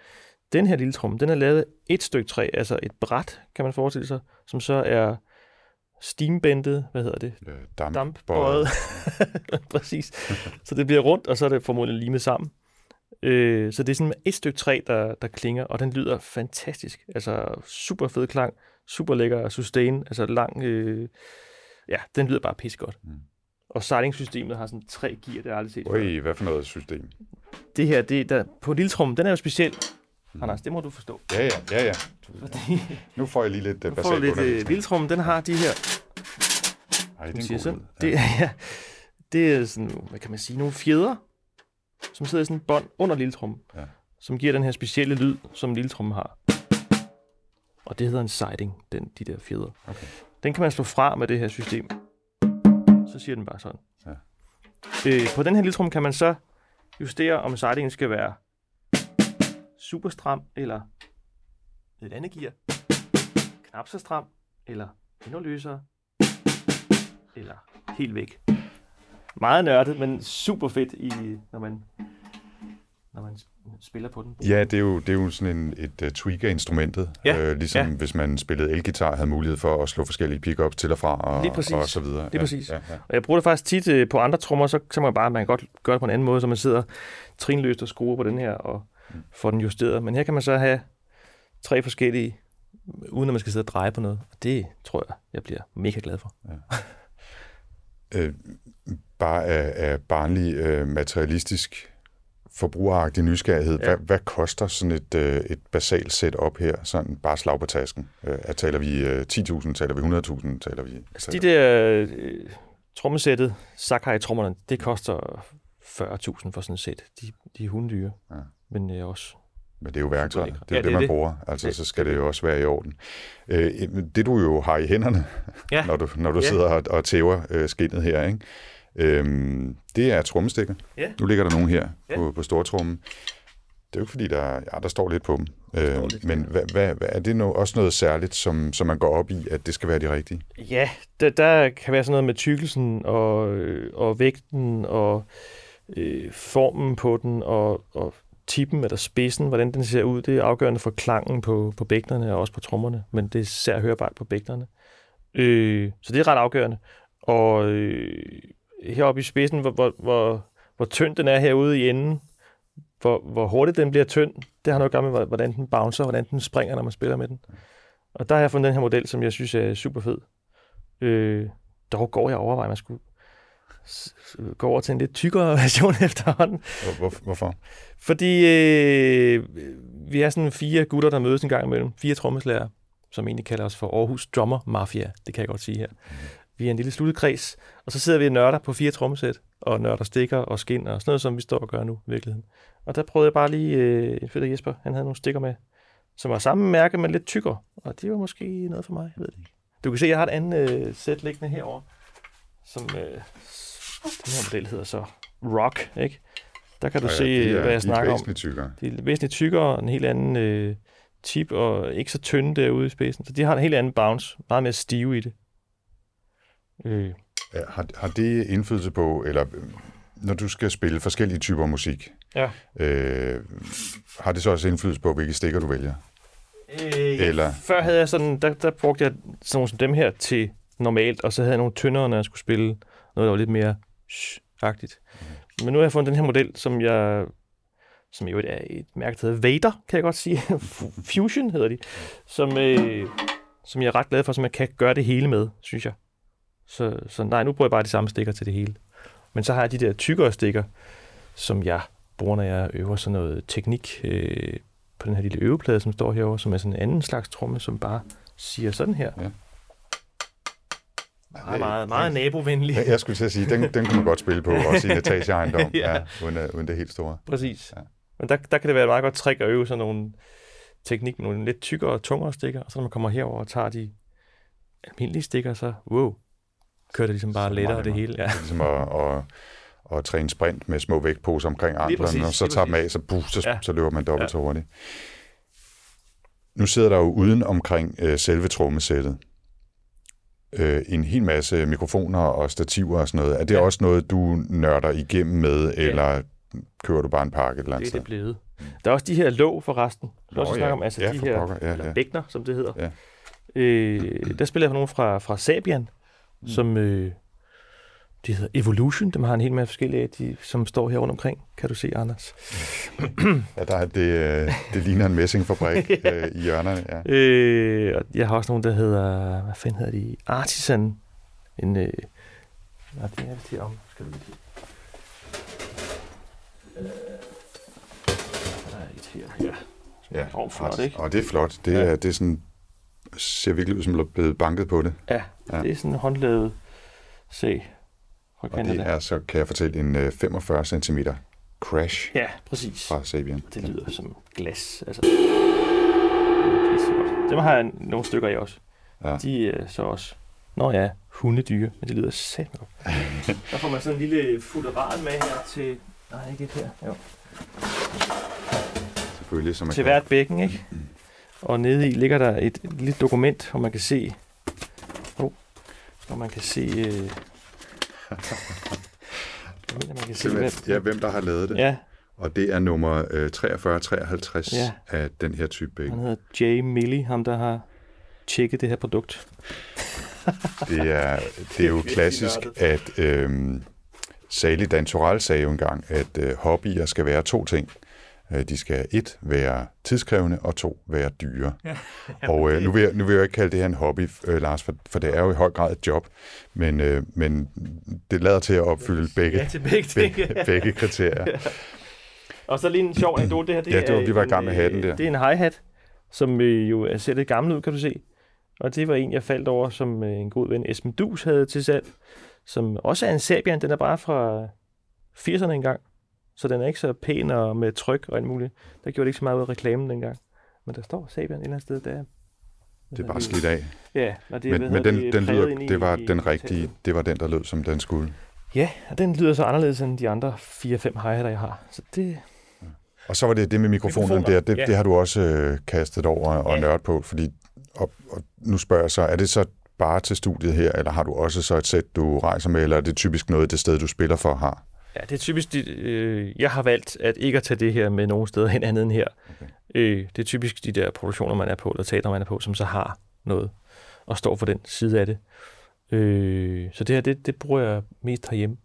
Den her lille tromme, den er lavet et stykke træ, altså et bræt, kan man forestille sig, som så er steambendet, hvad hedder det? Øh, damp. Dampbøjet. Præcis. Så det bliver rundt, og så er det formodentlig limet sammen. Øh, så det er sådan et stykke træ, der, der klinger, og den lyder fantastisk. Altså super fed klang, super lækker sustain, altså lang... Øh, ja, den lyder bare pisse godt. Mm. Og sejlingssystemet har sådan tre gear, det har jeg aldrig set Oi, hvad for noget system? Det her, det der, på lille den er jo speciel. Mm. Anders, det må du forstå. Ja, ja, ja, ja. Fordi, nu får jeg lige lidt uh, basalt lidt, uh, Lilletrum, den har de her... Ej, det er en god sådan, det, ja, det er sådan, hvad kan man sige, nogle fjeder, som sidder i sådan et bånd under Lilletrum, ja. som giver den her specielle lyd, som Lilletrum har. Og det hedder en siding, den, de der fjeder. Okay. Den kan man slå fra med det her system. Så siger den bare sådan. Ja. Øh, på den her Lilletrum kan man så justere, om sidingen skal være super stram, eller et andet gear, knap så stram, eller endnu løsere, eller helt væk. Meget nørdet, men super fedt, i, når man når man spiller på den. Ja, det er jo, det er jo sådan en, et uh, tweaker-instrumentet. Ja, øh, ligesom ja. hvis man spillede elgitar, havde mulighed for at slå forskellige pickups til og fra, og, og så videre. Lige ja, præcis. Ja, ja. Og jeg bruger det faktisk tit uh, på andre trommer, så kan man bare, man kan godt gøre det på en anden måde, så man sidder trinløst og skruer på den her, og får den justeret. Men her kan man så have tre forskellige, uden at man skal sidde og dreje på noget. Og det tror jeg, jeg bliver mega glad for. Ja. øh, bare af, af barnlig øh, materialistisk forbrugeragtig nysgerrighed. Ja. Hvad, hvad koster sådan et, øh, et basalt setup her, sådan bare slag på tasken? Øh, taler vi øh, 10.000, taler vi 100.000, taler vi... Altså, de der øh, trommesættet, Sakai-trommerne, det koster 40.000 for sådan et sæt. De, de er hundedyre. Ja men øh, også men det er jo værktøj. Det er ja, det, det, man det. bruger. Altså, det, så skal det, jo også være i orden. Øh, det du jo har i hænderne, ja. når du, når du ja. sidder og, og tæver øh, skinnet her, ikke? Øhm, det er trommestikker. Ja. Nu ligger der nogen her ja. på, på stortrummen. Det er jo ikke fordi, der, ja, der står lidt på dem. Øh, lidt, men hvad, hvad, hvad, er det no, også noget særligt, som, som man går op i, at det skal være de rigtige? Ja, der, der kan være sådan noget med tykkelsen og, øh, og vægten og øh, formen på den og, og tippen eller spidsen, hvordan den ser ud. Det er afgørende for klangen på, på bækkenerne og også på trommerne, men det er især hørbart på bækkenerne. Øh, så det er ret afgørende. Og øh, heroppe i spidsen, hvor, hvor, hvor, hvor tynd den er herude i enden, hvor, hvor hurtigt den bliver tynd, det har noget at gøre med, hvordan den bouncer, hvordan den springer, når man spiller med den. Og der har jeg fundet den her model, som jeg synes er super fed. Øh, dog går jeg og at man skulle gå over til en lidt tykkere version efterhånden. Hvor, hvor, hvorfor? Fordi øh, vi er sådan fire gutter, der mødes en gang imellem. Fire trommeslager, som egentlig kalder os for Aarhus Drummer Mafia. Det kan jeg godt sige her. Vi er en lille sluttet kreds, og så sidder vi og nørder på fire trommesæt, og nørder stikker og skin og sådan noget, som vi står og gør nu i virkeligheden. Og der prøvede jeg bare lige, øh, Peter Jesper, han havde nogle stikker med, som var samme mærke, men lidt tykkere. Og det var måske noget for mig, jeg ved det ikke. Du kan se, at jeg har et andet øh, sæt liggende herover, som øh, den her model hedder så Rock, ikke? Der kan du Ja, se, de er, hvad jeg de er snakker om. væsentligt tykkere. De er væsentligt tykkere en helt anden øh, tip, og ikke så tynde derude i spidsen. Så de har en helt anden bounce, meget mere stive i det. Øh, Ja, har, har det indflydelse på, eller øh, når du skal spille forskellige typer musik, ja. øh, har det så også indflydelse på, hvilke stikker du vælger? Øh, ja. Eller- Før havde jeg sådan, der, der brugte jeg sådan nogle som dem her til normalt, og så havde jeg nogle tyndere, når jeg skulle spille noget, der var lidt mere agtigt. Men nu har jeg fundet den her model, som jeg som jo er et mærke, der hedder Vader, kan jeg godt sige. Fusion hedder de. Som, øh, som jeg er ret glad for, som jeg kan gøre det hele med, synes jeg. Så, så nej, nu bruger jeg bare de samme stikker til det hele. Men så har jeg de der tykkere stikker, som jeg bruger, når jeg øver sådan noget teknik øh, på den her lille øveplade, som står herovre, som er sådan en anden slags tromme, som bare siger sådan her. Ja. Meget, meget, meget nabovenlig. Ja, jeg skulle til at sige, den, den kunne man godt spille på, også i en etageejendom, Ja. ja. uden, at- uden det helt store. Præcis. Ja. Men der, der kan det være et meget godt trick at øve sådan nogle teknik med nogle lidt tykkere og tungere stikker, og så når man kommer herover og tager de almindelige stikker, så wow, kører det ligesom bare Så lettere det hele. Ja. Det er ligesom at, at, at træne sprint med små vægtposer omkring anklerne, og så tager dem af, så, puh, så, Ja. så løber man dobbelt Ja. så hurtigt. Nu sidder der jo uden omkring øh, selve trommesættet øh, en hel masse mikrofoner og stativer og sådan noget. Er det Ja. også noget, du nørder igennem med, Ja. eller kører du bare en pakke et eller Det andet er sted? det blevet. Der er også de her låg forresten. Du Nå, også ja. snakke om, altså Ja, de for her, pokker. Ja, eller ja. bækner, som det hedder. Ja. Øh, der spiller jeg for nogen fra, fra Sabian, Mm. som øh, de hedder Evolution. Dem har en hel masse forskellige af, de, som står her rundt omkring. Kan du se, Anders? Ja, der er det, øh, det ligner en messingfabrik øh, i hjørnerne. Ja. Øh, og jeg har også nogle, der hedder, hvad fanden hedder de? Artisan. En, øh, nej, det er vist herom. Skal du lige. Øh, er her, ja. Ja, Åh, flot, ikke? Og det er flot. Det, Ja. er, det er sådan, ser virkelig ud som, blevet banket på det. Ja, Ja. ja. det er sådan håndlavet se fra Og det er så, kan jeg fortælle, en øh, 45 cm crash Ja, præcis. fra Sabian. Det lyder som glas. Altså. Det. Dem har jeg nogle stykker af også. Ja. De er så også, nå ja, hundedyr, men det lyder satme godt. Der får man sådan en lille futteral med her til, nej ikke her, jo. Selvfølgelig, som man til kan. hvert bækken, ikke? Og nede i ligger der et lille dokument, hvor man kan se, oh, hvor man kan se, øh, jeg mener, man kan se, hvem, ja, hvem der har lavet det. ja, Og det er nummer øh, 4353 Ja. af den her type bæk. han hedder Jay Milley, ham der har tjekket det her produkt. Det er, det er jo klassisk, at øh, Sali Dan Toral sagde jo engang, at øh, hobbyer skal være to ting. Øh, De skal et være tidskrævende, og to være dyre. Ja. Og øh, nu, vil jeg, nu vil jeg ikke kalde det her en hobby, øh, Lars, for, for det er jo i høj grad et job. Men, øh, men det lader til at opfylde begge, Ja, til begge ting. begge, begge kriterier. Og så lige en sjov anekdote, det her. Det Ja, det var- er vi var i gang med hatten øh, der. Det er en hi-hat, som øh, jo er ser lidt gammel ud, kan du se. Og det var en, jeg faldt over, som øh, en god ven, Esben Dus, havde til salg. Som også er en Sabian, den er bare fra 80'erne engang. Så den er ikke så pæn og med tryk og alt muligt. Der gjorde det ikke så meget ud af reklamen dengang. Men der står Sabian et eller andet sted der. Det er bare slidt af. Ja, og det, Men, hvad men den, den lyder, det var i den rigtige, taget. det var den, der lød, som den skulle. Ja, og den lyder så anderledes end de andre 4-5 hi-hatter, jeg har. Så det, Og så var det det med mikrofonen Mikrofoner, der, det, ja. det har du også øh, kastet over og Ja. nørdet på, fordi, og, og nu spørger jeg så, er det så bare til studiet her, eller har du også så et sæt, du rejser med, eller er det typisk noget, det sted, du spiller for, har? Ja, det er typisk, de, øh, jeg har valgt at ikke at tage det her med nogen steder hen andet end her. Okay. Øh, det er typisk de der produktioner, man er på, eller teater, man er på, som så har noget, og står for den side af det. Øh, så det her, det, det bruger jeg mest herhjemme,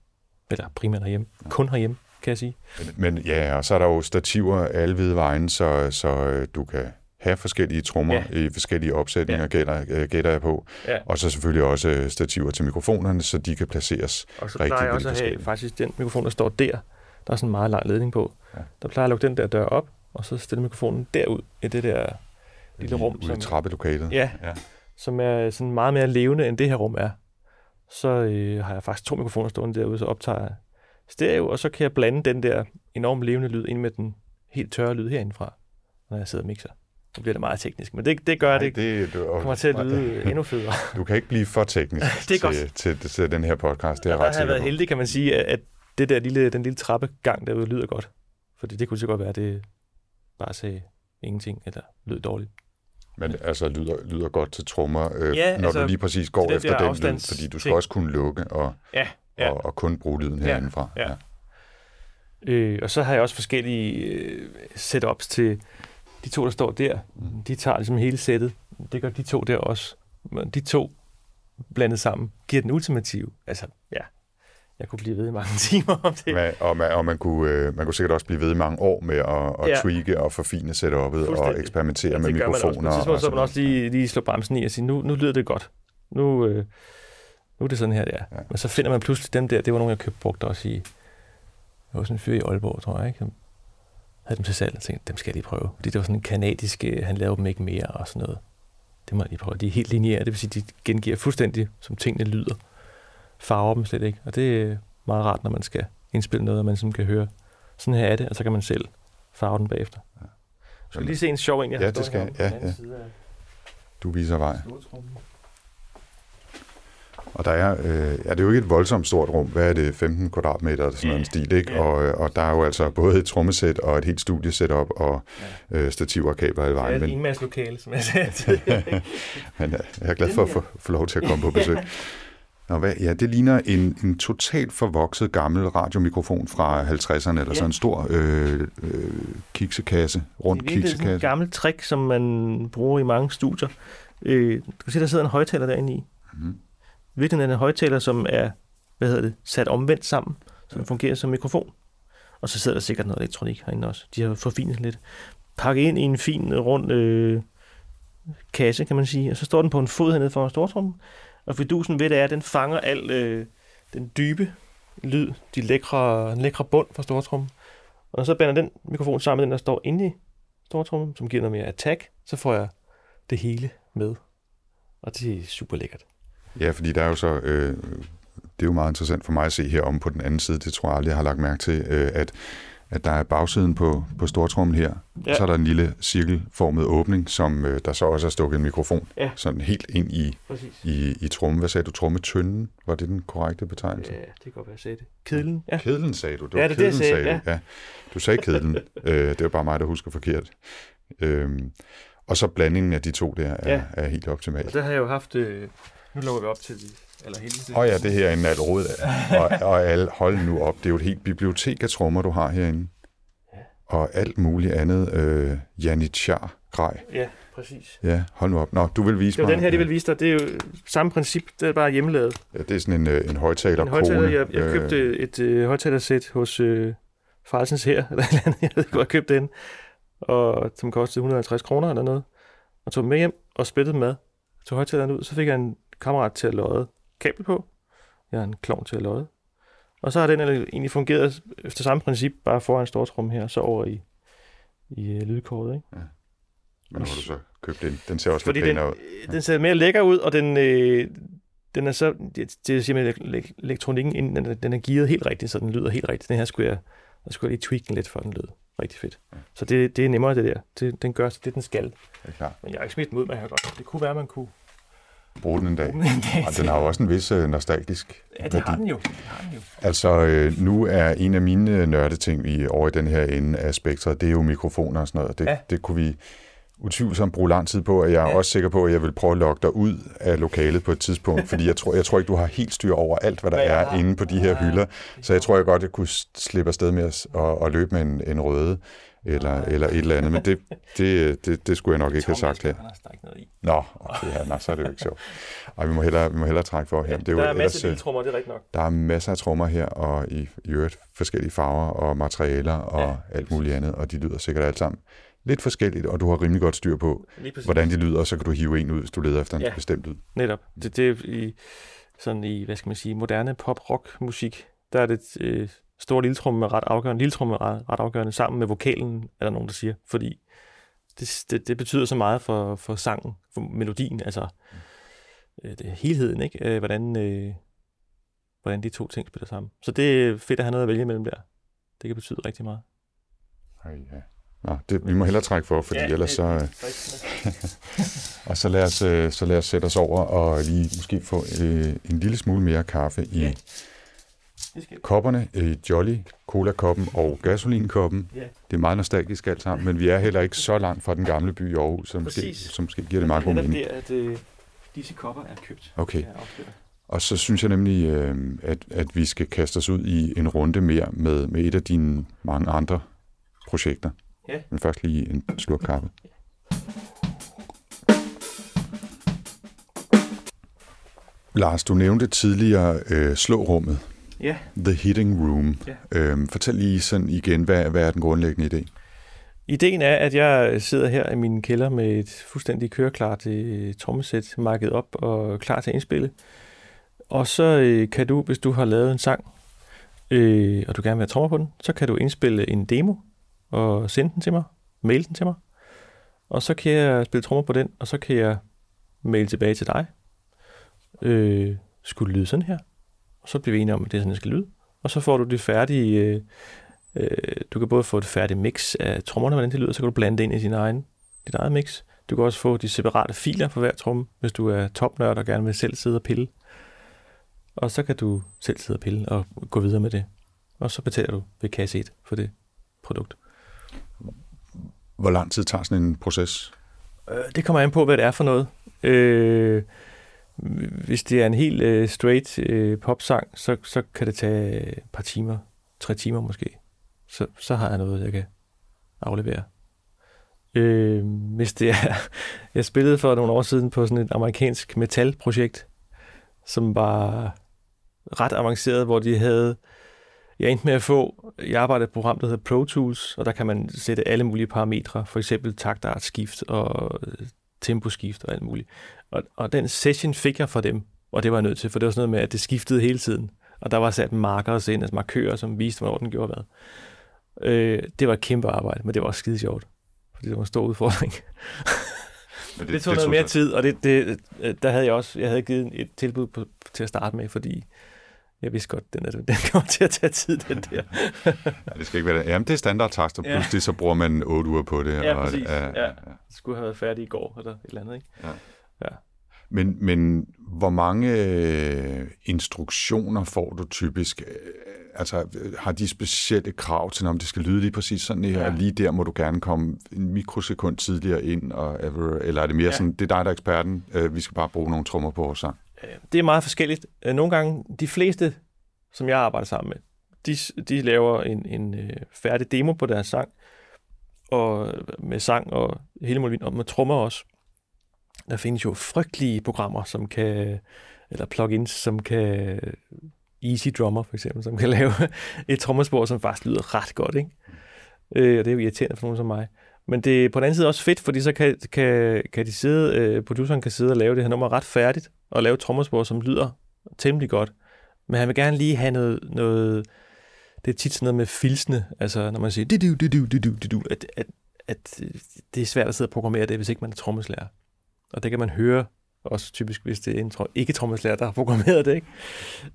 eller primært herhjemme, kun herhjemme, kan jeg sige. Men, men ja, og så er der jo stativer alle hvide vejen, så, så øh, du kan have forskellige trommer Ja. i forskellige opsætninger, Ja. gætter, øh, gætter jeg på. Ja. Og så selvfølgelig også øh, stativer til mikrofonerne, så de kan placeres. Og så plejer jeg også at have faktisk den mikrofon, der står der. Der er sådan en meget lang ledning på. Ja. Der plejer jeg at lukke den der dør op, og så stille mikrofonen derud i det der lille rum, Ude i som, trappelokalet. Ja. ja. som er sådan meget mere levende, end det her rum er. Så øh, har jeg faktisk to mikrofoner stående derude, så optager jeg stereo, og så kan jeg blande den der enormt levende lyd ind med den helt tørre lyd herindefra, når jeg sidder og mixer. Så bliver det meget teknisk, men det, det gør, at det, det, det kommer til at lyde endnu federe. Du kan ikke blive for teknisk Det er til, til, til, til den her podcast, det er jeg ret har været på. heldig, kan man sige, at, at det der lille, den lille trappegang derude lyder godt. Fordi det kunne så godt være, at det bare sagde ingenting, eller lød dårligt. Men altså lyder, lyder godt til trommer, øh, Ja, når altså, du lige præcis går den efter den lyd, fordi du skal ting. også kunne lukke og, Ja, ja. og, og kun bruge lyden Ja, herindefra. ja. Øh, og så har jeg også forskellige øh, setups til de to, der står der. Mm. De tager ligesom hele sættet. Det gør de to der også. De to blandet sammen giver den ultimative. Altså, ja, jeg kunne blive ved i mange timer om det. Men, og man, og man, kunne, øh, man kunne sikkert også blive ved i mange år med at, at Ja. tweake og forfine setup'et og eksperimentere med det gør man også. På mikrofoner. tidspunkt, så man også lige, lige slå bremsen i og sige, nu, nu lyder det godt. Nu, øh, nu er det sådan her, det er. Ja. Ja. Men så finder man pludselig dem der, det var nogle, jeg købte brugt også i, jeg var sådan en fyr i Aalborg, tror jeg, ikke? Som havde dem til salg og tænkte, dem skal jeg lige prøve. Fordi det var sådan en kanadisk, øh, han lavede dem ikke mere og sådan noget. Det må jeg lige prøve. De er helt lineære, det vil sige, de gengiver fuldstændig, som tingene lyder. Farver dem slet ikke. Og det er meget rart, når man skal indspille noget, og man sådan kan høre, sådan her er det, og så kan man selv farve den bagefter. Ja. Skal lige se en sjov en, jeg Ja, har det skal den Ja, ja. side af Du viser vej. stortrummen. Og der er, øh, ja, det er jo ikke et voldsomt stort rum. Hvad er det? 15 kvadratmeter eller sådan noget en stil, ikke? Ja. Og, øh, og der er jo altså både et trommesæt og et helt studiesetup og øh, stativer og kabler hele Det er vejen. et enmandslokale, som jeg sagde men øh, jeg er glad for at få, få lov til at komme på besøg. Nå, hvad, ja, det ligner en, en totalt forvokset gammel radiomikrofon fra 50'erne, eller Ja. sådan en stor øh, øh, kiksekasse, rund Det er virkelig sådan et kiksekasse. gammelt trick, som man bruger i mange studier. Øh, du kan se, der sidder en højtaler derinde i. Mhm. Virkelig er en højtaler, som er hvad hedder det, sat omvendt sammen, så den fungerer som mikrofon. Og så sidder der sikkert noget elektronik herinde også. De har forfinet lidt. Pakket ind i en fin, rund øh, kasse, kan man sige. Og så står den på en fod hernede foran stortrummen. Og fidusen ved det er, at den fanger al øh, den dybe lyd, de lækre, den lækre bund fra stortrummen. Og når så bander den mikrofon sammen med den, der står inde i stortrummen, som giver noget mere attack, så får jeg det hele med. Og det er super lækkert. Ja, fordi der er jo så... Øh, det er jo meget interessant for mig at se heromme på den anden side, det tror jeg aldrig, jeg har lagt mærke til, øh, at, at der er bagsiden på, på stortrummen her, ja. Ja. så er der en lille cirkelformet åbning, som øh, der så også er stukket en mikrofon, Ja. sådan helt ind i, Præcis. i, i trummen. Hvad sagde du? Trummetønden? Var det den korrekte betegnelse? Ja, det kan godt være, jeg sagde det. Kedlen, ja. Kedlen sagde du. Det Ja, var det er det, kedlen, sagde, sagde du. Ja. Du sagde kedlen. øh, det var bare mig, der husker forkert. Øhm, og så blandingen af de to der er, Ja. er helt Og optimalt. der har jeg jo haft... Øh, nu lukker vi op til det. Eller hele det. Åh oh ja, det her er en af. Og, og alle, hold nu op. Det er jo et helt bibliotek af trommer, du har herinde. Ja. Og alt muligt andet. Øh, Janitjar grej. Ja, præcis. Ja, hold nu op. Nå, du vil vise Det mig. den her, de vil vise dig. Det er jo samme princip. Det er bare hjemmelavet. Ja, det er sådan en, øh, en højtaler En højtaler, jeg, jeg købte et øh, højtalersæt hos øh, Frelsens her, eller et eller andet. Jeg ved ikke, hvor jeg købte den. Og som kostede 150 kroner eller noget. Og tog med hjem og splittede med. Tog højtaleren ud. Så fik jeg en kammerat til at lodde kabel på. Jeg har en klovn til at lodde. Og så har den egentlig fungeret efter samme princip, bare foran stortrum her, så over i, i øh, lydkortet. Ikke? Men nu har du så købt den. Den ser også Fordi lidt den, pænere ud. den ser mere lækker ud, og den, øh, den er så, det, det siger elek- elektronikken, inden, den, er- den er gearet helt rigtigt, så den lyder helt rigtigt. Den her skulle jeg, der skulle jeg lige tweak den lidt, for den lød rigtig fedt. Ja. Så det, det er nemmere det der. Det, den gør det, den skal. Det er klart. Men jeg er ikke smidt den ud, man kan godt. Det kunne være, man kunne bruge den en dag. Den en dag Og den har jo også en vis øh, nostalgisk Ja, det har den jo. Det har den jo. Altså, øh, nu er en af mine nørdeting i, over i den her ende af spektret, det er jo mikrofoner og sådan noget. Det, Ja. det kunne vi utvivlsomt bruge lang tid på, og jeg er Ja. også sikker på, at jeg vil prøve at lokke dig ud af lokalet på et tidspunkt, fordi jeg tror, jeg tror ikke, du har helt styr over alt, hvad der Hvad er har. inde på de her hylder. Så jeg tror jeg godt, jeg kunne slippe afsted med at, at, at løbe med en, en røde eller, eller et eller andet, men det, det, det, det skulle jeg nok ikke have sagt her. Anders, der er ikke noget i. Nå, okay, ja, nå, så er det jo ikke sjovt. Ej, vi må hellere, vi må hellere trække for her. Det er jo der er ellers, masser af øh, lille trommer, det er rigtigt nok. der er masser af trommer her, og i, i øvrigt forskellige farver og materialer og Ja, ja, alt muligt andet, og de lyder sikkert alt sammen lidt forskelligt, og du har rimelig godt styr på, hvordan de lyder, og så kan du hive en ud, hvis du leder efter en Ja. ja. bestemt lyd. Netop. Det, det er i, sådan i, hvad skal man sige, moderne pop-rock-musik, der er det øh, store lille tromme ret afgørende, lille tromme ret, ret afgørende, sammen med vokalen, er der nogen, der siger, fordi det, det, det betyder så meget for, for sangen, for melodien, altså øh, det, helheden, ikke? Øh, hvordan, øh, hvordan de to ting spiller sammen. Så det er fedt at have noget at vælge mellem der. Det kan betyde rigtig meget. Ej, ja. Nå, det, vi må hellere trække for, fordi ja, ellers så... Øh, og så lad, os, øh, så lad os sætte os over og lige måske få øh, en lille smule mere kaffe i Ja. Kopperne, i Jolly, Cola-koppen og gasolinkoppen. Ja. Det er meget nostalgisk alt sammen, men vi er heller ikke så langt fra den gamle by i Aarhus, så måske, så måske giver det meget god mening. det, at øh, disse kopper er købt. Okay. Og så synes jeg nemlig, øh, at, at vi skal kaste os ud i en runde mere med, med et af dine mange andre projekter. Ja. Men først lige en slurk kaffe. Lars, du nævnte tidligere øh, slårummet, Ja, The Hitting Room. Ja. Øhm, fortæl lige sådan igen, hvad, hvad er den grundlæggende idé? Ideen er, at jeg sidder her i min kælder med et fuldstændig køreklart øh, trommesæt market op og klar til at indspille. Og så øh, kan du, hvis du har lavet en sang, øh, og du gerne vil have trommer på den, så kan du indspille en demo og sende den til mig, mail den til mig. Og så kan jeg spille trommer på den, og så kan jeg mail tilbage til dig. Øh, skulle det lyde sådan her? Og så bliver vi enige om, at det er sådan, det skal lyde. Og så får du det færdige... Øh, Øh, du kan både få et færdigt mix af trommerne, hvordan det lyder, så kan du blande det ind i din egen, dit eget mix. Du kan også få de separate filer for hver tromme, hvis du er topnørd og gerne vil selv sidde og pille. Og så kan du selv sidde og pille og gå videre med det. Og så betaler du ved kasse 1 for det produkt. Hvor lang tid tager sådan en proces? Øh, det kommer an på, hvad det er for noget. Øh, hvis det er en helt øh, straight øh, popsang, så, så kan det tage et par timer, tre timer måske. Så, så har jeg noget, jeg kan aflevere. Øh, hvis det er... Jeg spillede for nogle år siden på sådan et amerikansk metalprojekt, som var ret avanceret, hvor de havde... Jeg endte med at få... Jeg arbejdede på et program, der hedder Pro Tools, og der kan man sætte alle mulige parametre, for eksempel taktartskift og øh, temposkift og alt muligt. Og, og den session fik jeg fra dem, og det var jeg nødt til, for det var sådan noget med, at det skiftede hele tiden. Og der var sat markers ind, altså markører, som viste, hvornår den gjorde hvad. Øh, det var et kæmpe arbejde, men det var også skide sjovt. Fordi det var en stor udfordring. Men Det, det tog noget mere tid, og det, det, der havde jeg også jeg havde givet et tilbud på, til at starte med, fordi jeg vidste godt, den, er, den kommer til at tage tid, den der. Ja, det skal ikke være det. Jamen, det er standardtakster. Ja. Pludselig så bruger man 8 uger på det. Ja, og, præcis. ja, Ja. Det skulle have været færdig i går, eller et eller andet, ikke? Men, men hvor mange øh, instruktioner får du typisk? Øh, Altså, har de specielle krav til, om det skal lyde lige præcis sådan her, Ja. ja. lige der må du gerne komme en mikrosekund tidligere ind, og ever, eller er det mere Ja. ja. sådan, det er dig, der er eksperten, øh, vi skal bare bruge nogle trommer på vores sang? Øh, det er meget forskelligt. Øh, nogle gange, de fleste, som jeg arbejder sammen med, de, de laver en, en øh, færdig demo på deres sang, og øh, med sang og hele muligheden, og med trommer også. Der findes jo frygtelige programmer, som kan, eller plugins, som kan, Easy Drummer for eksempel, som kan lave et trommespor, som faktisk lyder ret godt, ikke? Øh, og det er jo irriterende for nogen som mig. Men det er på den anden side også fedt, fordi så kan, kan, kan de sidde, øh, produceren kan sidde og lave det her nummer ret færdigt, og lave trommespor, som lyder temmelig godt. Men han vil gerne lige have noget, noget det er tit sådan noget med filsene, altså når man siger, du, du, det du, det du, at, at, at øh, det er svært at sidde og programmere det, hvis ikke man er trommeslager. Og det kan man høre, også typisk, hvis det er en tro- ikke trommeslager, der har programmeret det, ikke?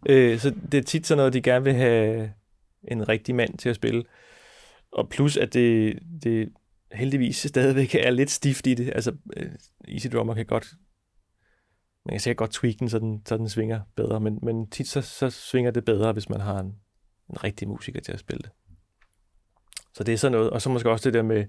Øh, så det er tit sådan noget, de gerne vil have en rigtig mand til at spille. Og plus, at det, det heldigvis stadigvæk er lidt stift i det. Altså, øh, Easy Drummer kan godt man kan sikkert godt tweak den, så den, så den svinger bedre, men, men tit så, så svinger det bedre, hvis man har en, en rigtig musiker til at spille det. Så det er sådan noget, og så måske også det der med,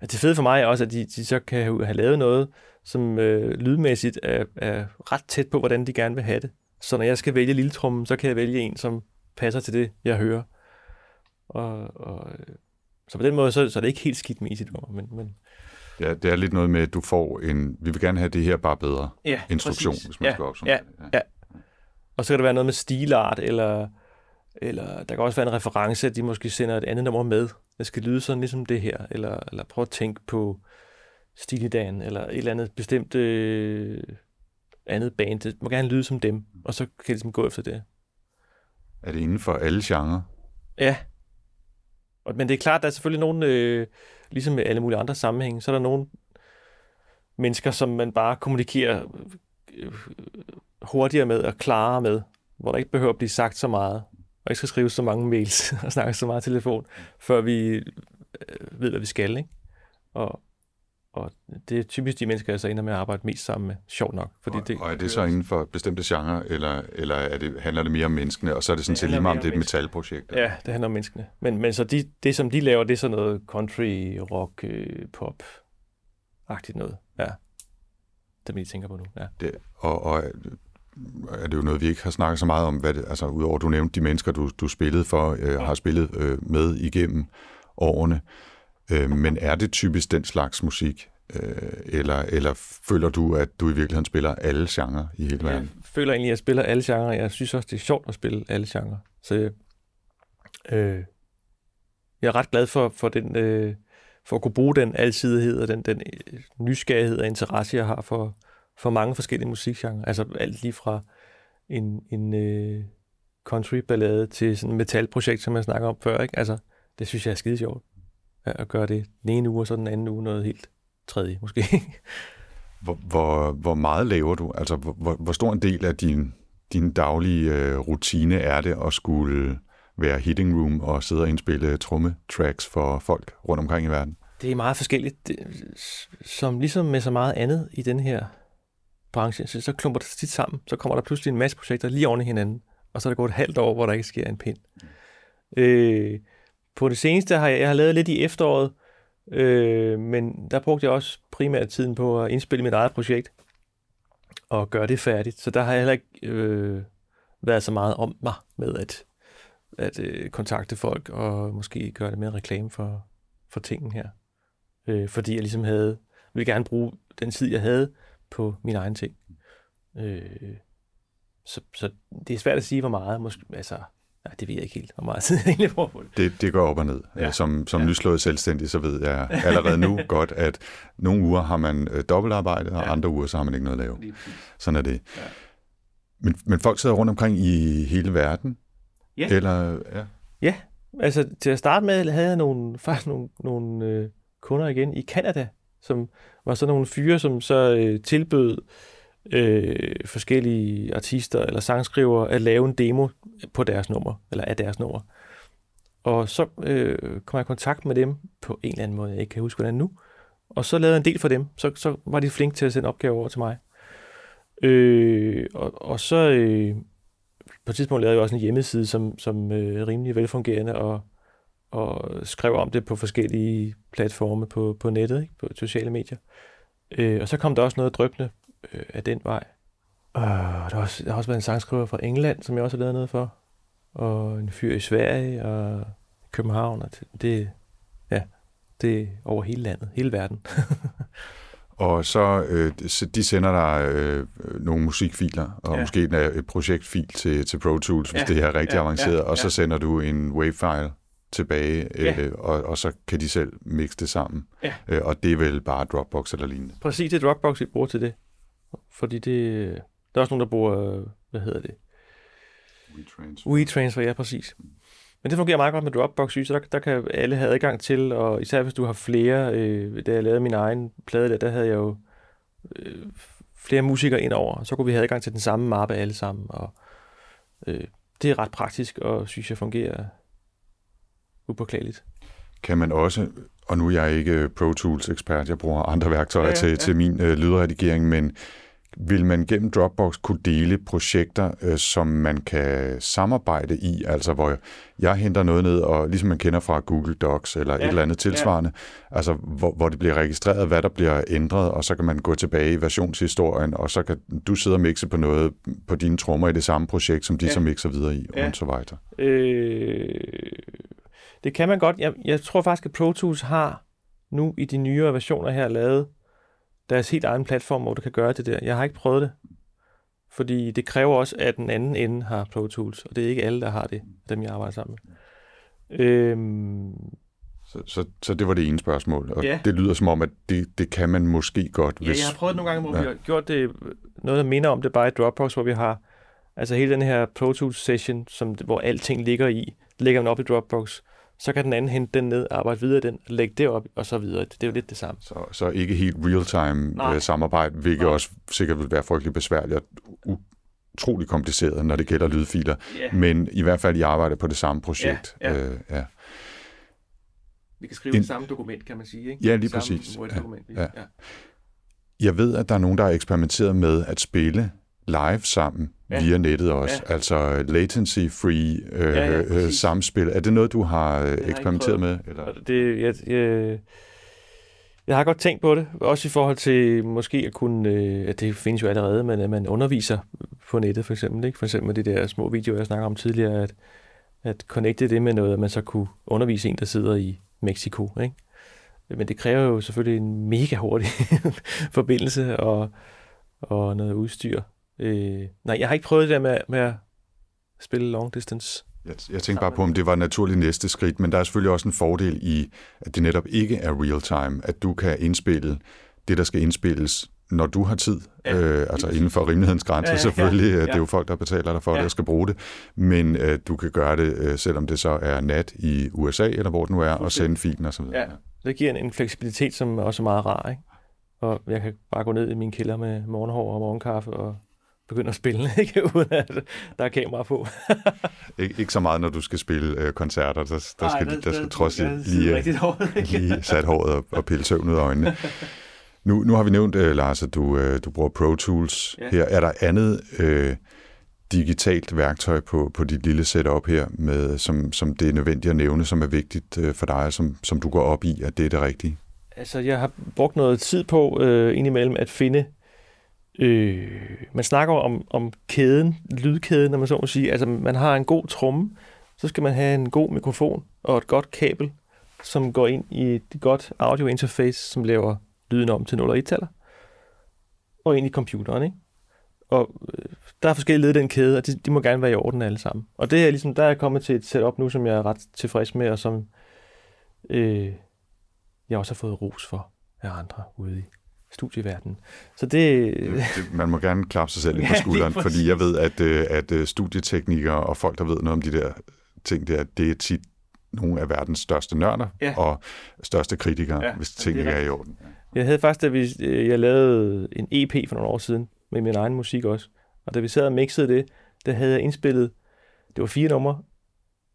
at det fede for mig er også, at de, de så kan have lavet noget, som øh, lydmæssigt er, er ret tæt på, hvordan de gerne vil have det. Så når jeg skal vælge lille trummen, så kan jeg vælge en, som passer til det, jeg hører. Og, og, øh, så på den måde, så, så er det ikke helt skidt med Easy Drummer, men, men Ja, det er lidt noget med, at du får en, vi vil gerne have det her bare bedre ja, instruktion, præcis. hvis man ja, skal op ja, ja. ja. Og så kan der være noget med stilart, eller, eller der kan også være en reference, at de måske sender et andet nummer med. Det skal lyde sådan ligesom det her, eller, eller prøv at tænke på Stilidan, eller et eller andet bestemt øh, andet band. Det må gerne lyde som dem, og så kan det ligesom gå efter det. Er det inden for alle genrer? Ja. Men det er klart, der er selvfølgelig nogen, øh, ligesom med alle mulige andre sammenhænge, så er der nogle mennesker, som man bare kommunikerer øh, hurtigere med og klarere med, hvor der ikke behøver at blive sagt så meget, og ikke skal skrive så mange mails og snakke så meget telefon, før vi øh, ved, hvad vi skal. Ikke? Og, og det er typisk de mennesker, jeg så ender med at arbejde mest sammen med, sjovt nok. Fordi og, det, og er det så inden for bestemte genrer, eller, eller er det, handler det mere om menneskene, og så er det sådan set lige meget om det er et metalprojekt? Ja, det handler om menneskene. Men, men så de, det, som de laver, det er sådan noget country, rock, øh, pop-agtigt noget. Ja. Det er, jeg tænker på nu. Ja. Det, og, og er det jo noget, vi ikke har snakket så meget om, hvad det, altså udover du nævnte de mennesker, du, du spillede for, øh, har spillet øh, med igennem årene, øh, men er det typisk den slags musik, øh, eller, eller føler du, at du i virkeligheden spiller alle genrer i hele verden? Jeg føler egentlig, at jeg spiller alle genrer. Jeg synes også, det er sjovt at spille alle genrer. Så øh, jeg er ret glad for, for den... Øh, for at kunne bruge den alsidighed og den, den øh, nysgerrighed og interesse, jeg har for, for mange forskellige musikgenre. Altså alt lige fra en, en øh, country-ballade til sådan et metalprojekt, som jeg snakker om før. Ikke? Altså, det synes jeg er skide sjovt. At gøre det den ene uge, og så den anden uge noget helt tredje, måske. hvor, hvor, hvor meget laver du? Altså, hvor, hvor stor en del af din, din daglige øh, rutine er det at skulle være hitting room og sidde og indspille trommetracks for folk rundt omkring i verden? Det er meget forskelligt. Det, som ligesom med så meget andet i den her branche, så, så klumper det tit sammen. Så kommer der pludselig en masse projekter lige oven i hinanden, og så er der gået et halvt år, hvor der ikke sker en pind. Øh, på det seneste har jeg, jeg har lavet lidt i efteråret, øh, men der brugte jeg også primært tiden på at indspille mit eget projekt og gøre det færdigt. Så der har jeg heller ikke øh, været så meget om mig med at, at øh, kontakte folk og måske gøre det mere reklame for, for tingen her. Øh, fordi jeg ligesom havde, ville gerne bruge den tid, jeg havde på min egen ting. Øh, så, så det er svært at sige, hvor meget. Måske, altså, nej, det ved jeg ikke helt, hvor meget tid jeg egentlig bruger på det. det. Det går op og ned. Ja. Som, som ja. nyslået selvstændig, så ved jeg allerede nu godt, at nogle uger har man øh, dobbeltarbejde, og ja. andre uger, så har man ikke noget at lave. Sådan er det. Ja. Men, men folk sidder rundt omkring i hele verden? Ja. Eller, ja. ja, altså til at starte med havde jeg nogle, faktisk nogle, nogle øh, kunder igen i Kanada, som var sådan nogle fyre, som så øh, tilbød øh, Øh, forskellige artister eller sangskrivere at lave en demo på deres nummer, eller af deres nummer. Og så øh, kom jeg i kontakt med dem på en eller anden måde, jeg ikke kan huske, hvordan nu. Og så lavede jeg en del for dem. Så, så var de flinke til at sende opgaver over til mig. Øh, og, og så øh, på et tidspunkt lavede jeg også en hjemmeside, som, som øh, rimelig velfungerende, og og skrev om det på forskellige platforme på, på nettet, ikke? på sociale medier. Øh, og så kom der også noget drøbende øh, af den vej. Og der har, også, der har også været en sangskriver fra England, som jeg også har lavet noget for. Og en fyr i Sverige og København. Og det, ja, det er over hele landet, hele verden. og så øh, de sender dig øh, nogle musikfiler, og ja. måske et projektfil til, til Pro Tools, hvis ja. det er rigtig ja, avanceret, ja. og så sender du en wave-file tilbage, ja. øh, og, og så kan de selv mixe det sammen. Ja. Øh, og det er vel bare Dropbox eller lignende. Præcis, det er Dropbox, vi bruger til det. Fordi det, der er også nogen, der bruger, hvad hedder det? WeTransfer. WeTransfer, ja, præcis. Men det fungerer meget godt med Dropbox, så der, der kan alle have adgang til, og især hvis du har flere, øh, da jeg lavede min egen plade der, der havde jeg jo øh, flere musikere ind over, så kunne vi have adgang til den samme mappe alle sammen, og øh, det er ret praktisk, og synes jeg fungerer upåklageligt. Kan man også, og nu er jeg ikke Pro Tools ekspert, jeg bruger andre værktøjer ja, ja, til, ja. til min øh, lydredigering, men vil man gennem Dropbox kunne dele projekter, øh, som man kan samarbejde i, altså hvor jeg henter noget ned, og ligesom man kender fra Google Docs eller ja, et eller andet tilsvarende, ja. altså hvor, hvor det bliver registreret, hvad der bliver ændret, og så kan man gå tilbage i versionshistorien, og så kan du sidde og mixe på noget på dine trommer i det samme projekt, som de ja. så mixer videre i, ja. og så videre. Øh, det kan man godt. Jeg, jeg tror faktisk, at Pro Tools har nu i de nyere versioner her lavet deres helt egen platform, hvor du kan gøre det der. Jeg har ikke prøvet det, fordi det kræver også, at den anden ende har Pro Tools, og det er ikke alle, der har det, dem jeg arbejder sammen med. Øhm, så, så, så det var det ene spørgsmål, og ja. det lyder som om, at det, det kan man måske godt. Hvis... Ja, jeg har prøvet nogle gange, hvor ja. vi har gjort det, noget, der minder om det bare i Dropbox, hvor vi har altså hele den her Pro Tools session, som, hvor alting ligger i, lægger man op i Dropbox, så kan den anden hente den ned, arbejde videre den, lægge det op, og så videre. Det er jo lidt det samme. Så, så ikke helt real-time øh, samarbejde, hvilket Nej. også sikkert vil være frygtelig besværligt og utrolig kompliceret, når det gælder lydfiler. Yeah. Men i hvert fald, I arbejder på det samme projekt. Yeah, yeah. Øh, ja. Vi kan skrive en... det samme dokument, kan man sige. Ikke? Ja, lige samme præcis. Ja, ja. Jeg ved, at der er nogen, der har eksperimenteret med at spille live sammen ja. via nettet også. Ja. Altså latency-free øh, ja, ja, øh, samspil. Er det noget, du har øh, eksperimenteret med? Eller? Det, jeg, jeg, jeg har godt tænkt på det, også i forhold til måske at kunne, øh, at det findes jo allerede, men at man underviser på nettet for eksempel. Ikke? For eksempel med de der små videoer, jeg snakker om tidligere, at, at connecte det med noget, at man så kunne undervise en, der sidder i Mexico. Ikke? Men det kræver jo selvfølgelig en mega hurtig forbindelse og, og noget udstyr. Øh, nej, jeg har ikke prøvet det der med, med at spille long distance. Jeg, jeg tænkte bare på, om det var naturligt næste skridt, men der er selvfølgelig også en fordel i, at det netop ikke er real time, at du kan indspille det, der skal indspilles, når du har tid, ja, øh, altså inden for rimelighedens grænser ja, ja, selvfølgelig. Ja, ja. Det er jo folk, der betaler dig for ja. det og skal bruge det. Men øh, du kan gøre det, øh, selvom det så er nat i USA, eller hvor det nu er, og sende filen og så videre. Ja, det giver en, en fleksibilitet, som er også meget rar. Ikke? Og jeg kan bare gå ned i min kælder med morgenhår og morgenkaffe og begynde at spille, ikke? uden at der er kamera på. Ik- ikke så meget, når du skal spille øh, koncerter. Der, der, Ej, skal, der, der skal trods lige, lige sat håret og, og pille søvn ud af øjnene. Nu, nu har vi nævnt, uh, Lars, at du, uh, du bruger Pro Tools ja. her. Er der andet uh, digitalt værktøj på, på dit lille setup her, med, som, som det er nødvendigt at nævne, som er vigtigt uh, for dig, som, som du går op i, at det er det rigtige? Altså, jeg har brugt noget tid på uh, indimellem at finde Øh, man snakker om, om kæden, lydkæden, når man så må sige. Altså, man har en god tromme, så skal man have en god mikrofon og et godt kabel, som går ind i et godt audio interface, som laver lyden om til 0 og 1-taller, og ind i computeren, ikke? Og øh, der er forskellige led i den kæde, og de, de må gerne være i orden alle sammen. Og det er ligesom, der er jeg kommet til et setup nu, som jeg er ret tilfreds med, og som øh, jeg også har fået ros for af andre ude i studieverden. Så det... det... Man må gerne klappe sig selv ind på skulderen, ja, fordi jeg ved, at, øh, at øh, studieteknikere og folk, der ved noget om de der ting der, det er tit nogle af verdens største nørder ja. og største kritikere, ja, hvis ting ikke er i orden. Jeg havde faktisk, da vi, øh, jeg lavede en EP for nogle år siden, med min egen musik også, og da vi sad og mixede det, der havde jeg indspillet, det var fire numre,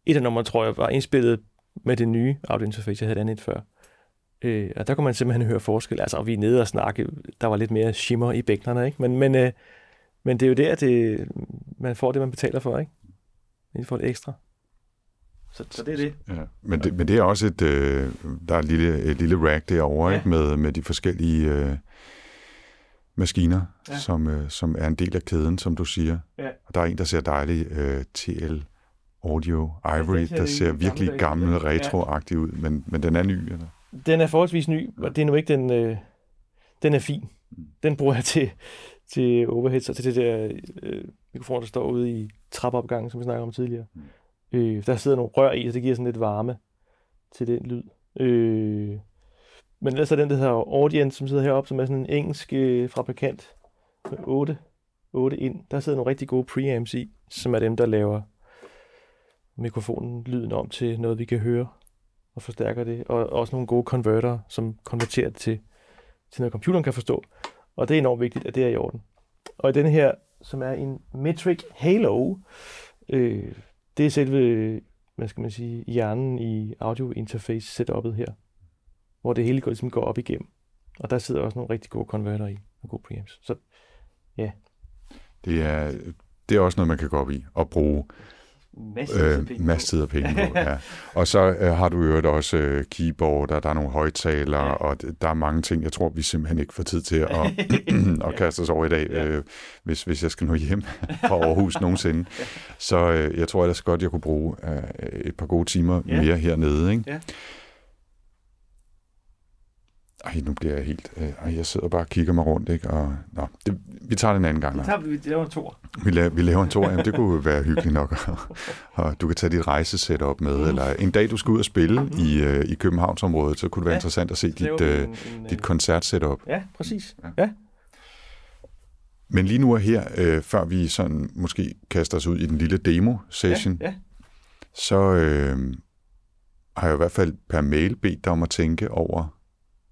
et af numrene, tror jeg, var indspillet med det nye audio interface, jeg havde andet før. Øh, og der kunne man simpelthen høre forskel. Altså, og vi er nede og snakke, der var lidt mere shimmer i bækkenerne, ikke? Men, men, øh, men det er jo der, det, man får det, man betaler for, ikke? Man får det ekstra. Så, så det er det. Ja, men, det men det er også et, øh, der er et lille, et lille rack derovre, ja. ikke? Med, med de forskellige øh, maskiner, ja. som, øh, som er en del af kæden, som du siger. Ja. Og der er en, der ser dejlig øh, TL Audio Ivory, ja, der ser virkelig gammel, retroagtig ud, men, men den er ny, eller? Den er forholdsvis ny, og det er nu ikke den... Øh, den er fin. Mm. Den bruger jeg til, til overheads og til det der øh, mikrofon, der står ude i trappeopgangen, som vi snakkede om tidligere. Mm. Øh, der sidder nogle rør i, og det giver sådan lidt varme til den lyd. Øh, men ellers er den, der hedder Audience, som sidder heroppe, som er sådan en engelsk øh, fabrikant med 8, 8 ind. Der sidder nogle rigtig gode preamps i, som er dem, der laver mikrofonen lyden om til noget, vi kan høre og forstærker det, og også nogle gode konverter, som konverterer det til, til noget, computeren kan forstå. Og det er enormt vigtigt, at det er i orden. Og i denne her, som er en Metric Halo, øh, det er selve, hvad skal man sige, hjernen i audio interface setup'et her, hvor det hele går, ligesom går op igennem. Og der sidder også nogle rigtig gode konverter i, og gode preamps. Så Ja. Det er, det er også noget, man kan gå op i og bruge Masse tid og øh, penge masse på. tid og penge på. Ja. Og så øh, har du øvrigt også øh, keyboard, og der er nogle højtalere, Ja. og der er mange ting, jeg tror, vi simpelthen ikke får tid til at, at kaste os over i dag, Ja. øh, hvis, hvis jeg skal nå hjem fra Aarhus nogensinde. Så øh, jeg tror ellers godt, jeg kunne bruge øh, et par gode timer Ja. mere hernede. Ikke? Ja. Ej, nu bliver jeg helt... Øh, ej, jeg sidder bare og kigger mig rundt, ikke? Og, nå, det, vi tager det en anden gang. Lars. tager vi, vi laver en tor. Vi, la- vi laver en tur, jamen, det kunne være hyggeligt nok. og du kan tage dit rejsesetup med, Mm. eller en dag du skal ud og spille Mm. i, øh, i Københavnsområdet, så kunne det være Ja, interessant at se laver dit, vi øh, dit øh, koncertsetup. Ja, præcis. Ja. Ja. Men lige nu og her, øh, før vi sådan måske kaster os ud i den lille demo-session, Ja, ja. så øh, har jeg i hvert fald per mail bedt dig om at tænke over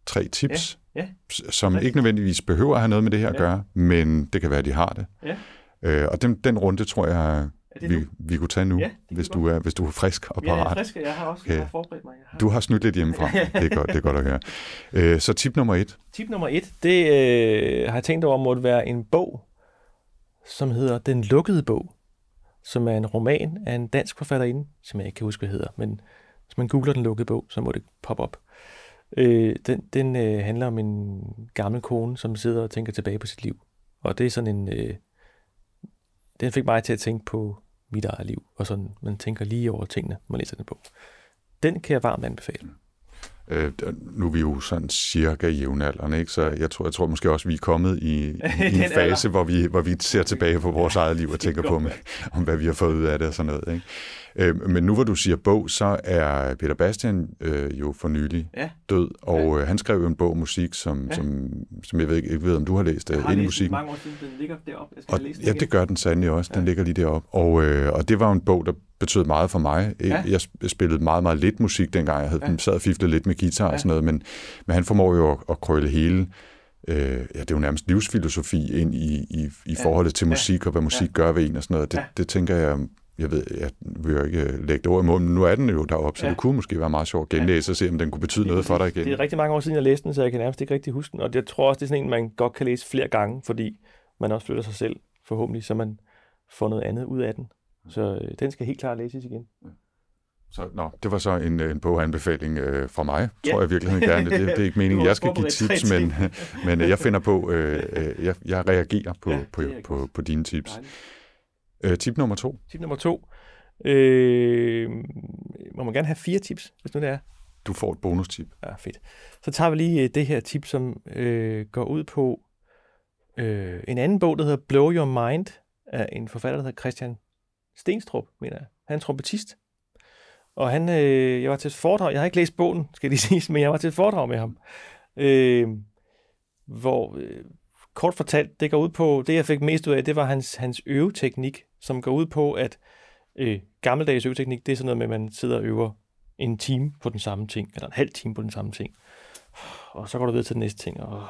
tre tips, Ja, ja. som ikke nødvendigvis behøver at have noget med det her at Ja. gøre, men det kan være, at de har det. Ja. Øh, og den, den runde tror jeg, vi, nu? vi kunne tage nu, Ja, hvis, vi du er, hvis du er frisk og Jeg er parat. frisk, og jeg har også Okay. jeg har forberedt mig. Jeg har... Du har snydt lidt hjemmefra. Det er godt, det er godt at høre. Øh, så tip nummer et. Tip nummer et, det øh, har jeg tænkt over måtte være en bog, som hedder Den Lukkede Bog, som er en roman af en dansk forfatterinde, som jeg ikke kan huske, hvad hedder, men hvis man googler Den Lukkede Bog, så må det poppe op. Øh, den den øh, handler om en gammel kone, som sidder og tænker tilbage på sit liv. Og det er sådan en... Øh, den fik mig til at tænke på mit eget liv, og sådan, man tænker lige over tingene, man læser den bog. Den kan jeg varmt anbefale. Øh, nu er vi jo sådan cirka jævnaldrende, ikke? så jeg tror, jeg tror måske også, vi er kommet i, i en fase, alder. hvor vi, hvor vi ser tilbage på vores eget liv og tænker på, med, om hvad vi har fået ud af det og sådan noget. Ikke? Øh, men nu hvor du siger bog, så er Peter Bastian øh, jo for nylig Ja. død, og øh, han skrev jo en bog musik, som, Ja. som, som jeg ved, ikke ved, om du har læst øh, Jeg har ind i læst musikken. mange år siden, den ligger deroppe. Jeg skal Og, læst den ja, igen. det gør den sandelig også. Den Ja. ligger lige deroppe. Og, øh, og det var en bog, der betød meget for mig. Ja. Ja. Jeg sp- spillede meget, meget lidt musik dengang. Jeg havde Ja. ja. sad og fiflede lidt med guitar Ja. og sådan noget, men, men han formår jo at, at krølle hele øh, ja, det er jo nærmest livsfilosofi ind i, i, i Ja. forholdet til Ja. musik og hvad musik Ja. gør ved en og sådan noget. Det, Ja. det tænker jeg, jeg ved, jeg vil jo ikke lægge det ord i munden, men nu er den jo deroppe, så Ja. det kunne måske være meget sjovt at genlæse og se, om den kunne betyde Lige noget for dig igen. Det er rigtig mange år siden, jeg læste den, så jeg kan nærmest ikke rigtig huske den. Og jeg tror også, det er sådan en, man godt kan læse flere gange, fordi man også flytter sig selv forhåbentlig, så man får noget andet ud af den. Så øh, den skal helt klart læses igen. Så, nå, det var så en, en boganbefaling øh, fra mig, Ja. tror jeg virkelig gerne. Det, det er ikke meningen, jeg skal give tips, men, men øh, jeg finder på, øh, øh, jeg, jeg reagerer på, Ja, ja, på, det på, godt. på dine tips. Dejligt. Øh, tip nummer to. Tip nummer to. Øh, må man gerne have fire tips, hvis nu det er? Du får et bonustip. Ja, fedt. Så tager vi lige øh, det her tip, som øh, går ud på øh, en anden bog, der hedder Blow Your Mind, af en forfatter, der hedder Christian Stenstrup, mener jeg. Han er trompetist. Og han, øh, jeg var til et foredrag, jeg har ikke læst bogen, skal de sige, men jeg var til et foredrag med ham, øh, hvor øh, kort fortalt, det går ud på, det jeg fik mest ud af, det var hans, hans øveteknik, som går ud på, at øh, gammeldags øveteknik, det er sådan noget med, at man sidder og øver en time på den samme ting, eller en halv time på den samme ting. Og så går du videre til den næste ting. Og...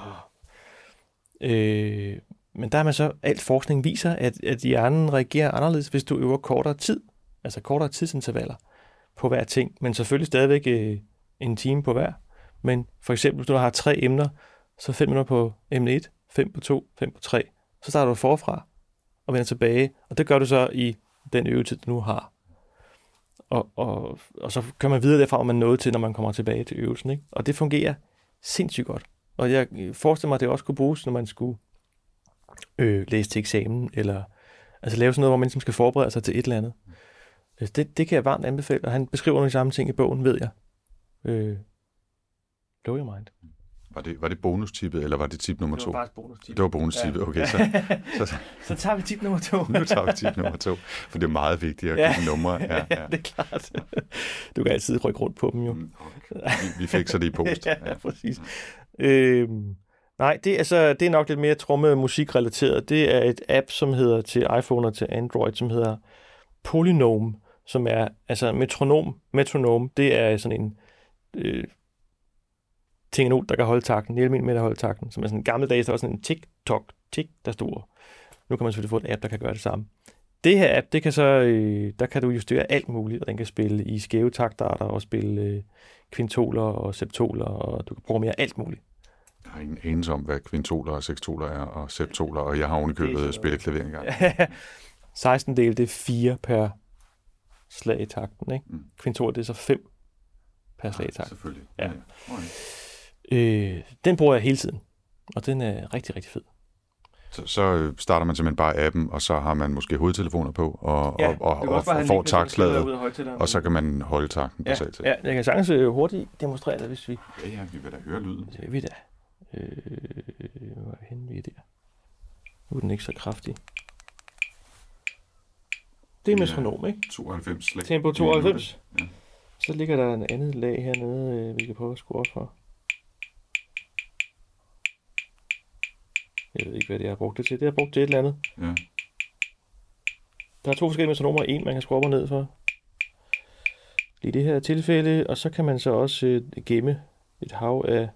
Øh, men der er man så, alt forskning viser, at, at hjernen reagerer anderledes, hvis du øver kortere tid, altså kortere tidsintervaller på hver ting, men selvfølgelig stadigvæk øh, en time på hver. Men for eksempel, hvis du har tre emner, så 5 minutter på emne 1, 5 på 2, 5 på 3. Så starter du forfra og vender tilbage, og det gør du så i den øvetid, du nu har. Og, og, og så kan man videre derfra, om man nåede til, når man kommer tilbage til øvelsen. Ikke? Og det fungerer sindssygt godt. Og jeg forestiller mig, at det også kunne bruges, når man skulle øh, læse til eksamen, eller altså lave sådan noget, hvor man ligesom skal forberede sig til et eller andet. Altså, det, det kan jeg varmt anbefale, og han beskriver nogle samme ting i bogen, ved jeg. Øh, blow your mind. Var det, var det bonustippet, eller var det tip nummer to? faktisk bonus tip. Det var bonustippet, okay. Så, så, Så tager vi tip nummer to. nu tager vi tip nummer to, for det er meget vigtigt at Ja. give numre. Ja, ja. det er klart. Du kan altid rykke rundt på dem jo. Mm, Vi, vi fik så det i post. ja, ja, præcis. Øhm, nej, det, er altså, det er nok lidt mere tromme musikrelateret. Det er et app, som hedder til iPhone og til Android, som hedder Polynome, som er altså metronom. Metronom, det er sådan en øh, tingenot, der kan holde takten, en almindelig med at holde takten, som er sådan en gammeldags, der er også sådan en tik-tok, tik, der står. Nu kan man selvfølgelig få en app, der kan gøre det samme. Det her app, det kan så, øh, der kan du justere alt muligt, og den kan spille i skæve taktarter og spille øh, kvintoler og septoler, og du kan programmere alt muligt. Jeg har ingen anelse om, hvad kvintoler og sekstoler er, og septoler, og jeg har ovenikøbet spillet klaver engang. 16 del, det er 4 per slag i takten. Ikke? Mm. Kvintoler, det er så 5 per slag i takten. Selvfølgelig. Ja. ja. Okay. Øh, den bruger jeg hele tiden, og den er rigtig, rigtig fed. Så, så starter man simpelthen bare appen, og så har man måske hovedtelefoner på, og, Ja, og, og, og, og får højtaleren. og så kan man holde takten ja, basalt set. ja, jeg kan sagtens øh, hurtigt demonstrere det, hvis vi... ja, ja, vi vil da høre lyden. Det vil vi da. Øh, hvor er vi henne? Vi er der. Nu er den ikke så kraftig. Det er Ja. metronom, ikke? 92 slag. Tempo i 92. minuttet. Så ligger der en andet lag hernede, øh, vi kan prøve at skrue op for. Jeg ved ikke, hvad det er, jeg har brugt det til. Det har jeg brugt til et eller andet. Ja. ja. Der er to forskellige metronomer. En, man kan skrue op og ned for. I det her tilfælde. Og så kan man så også øh, gemme et hav af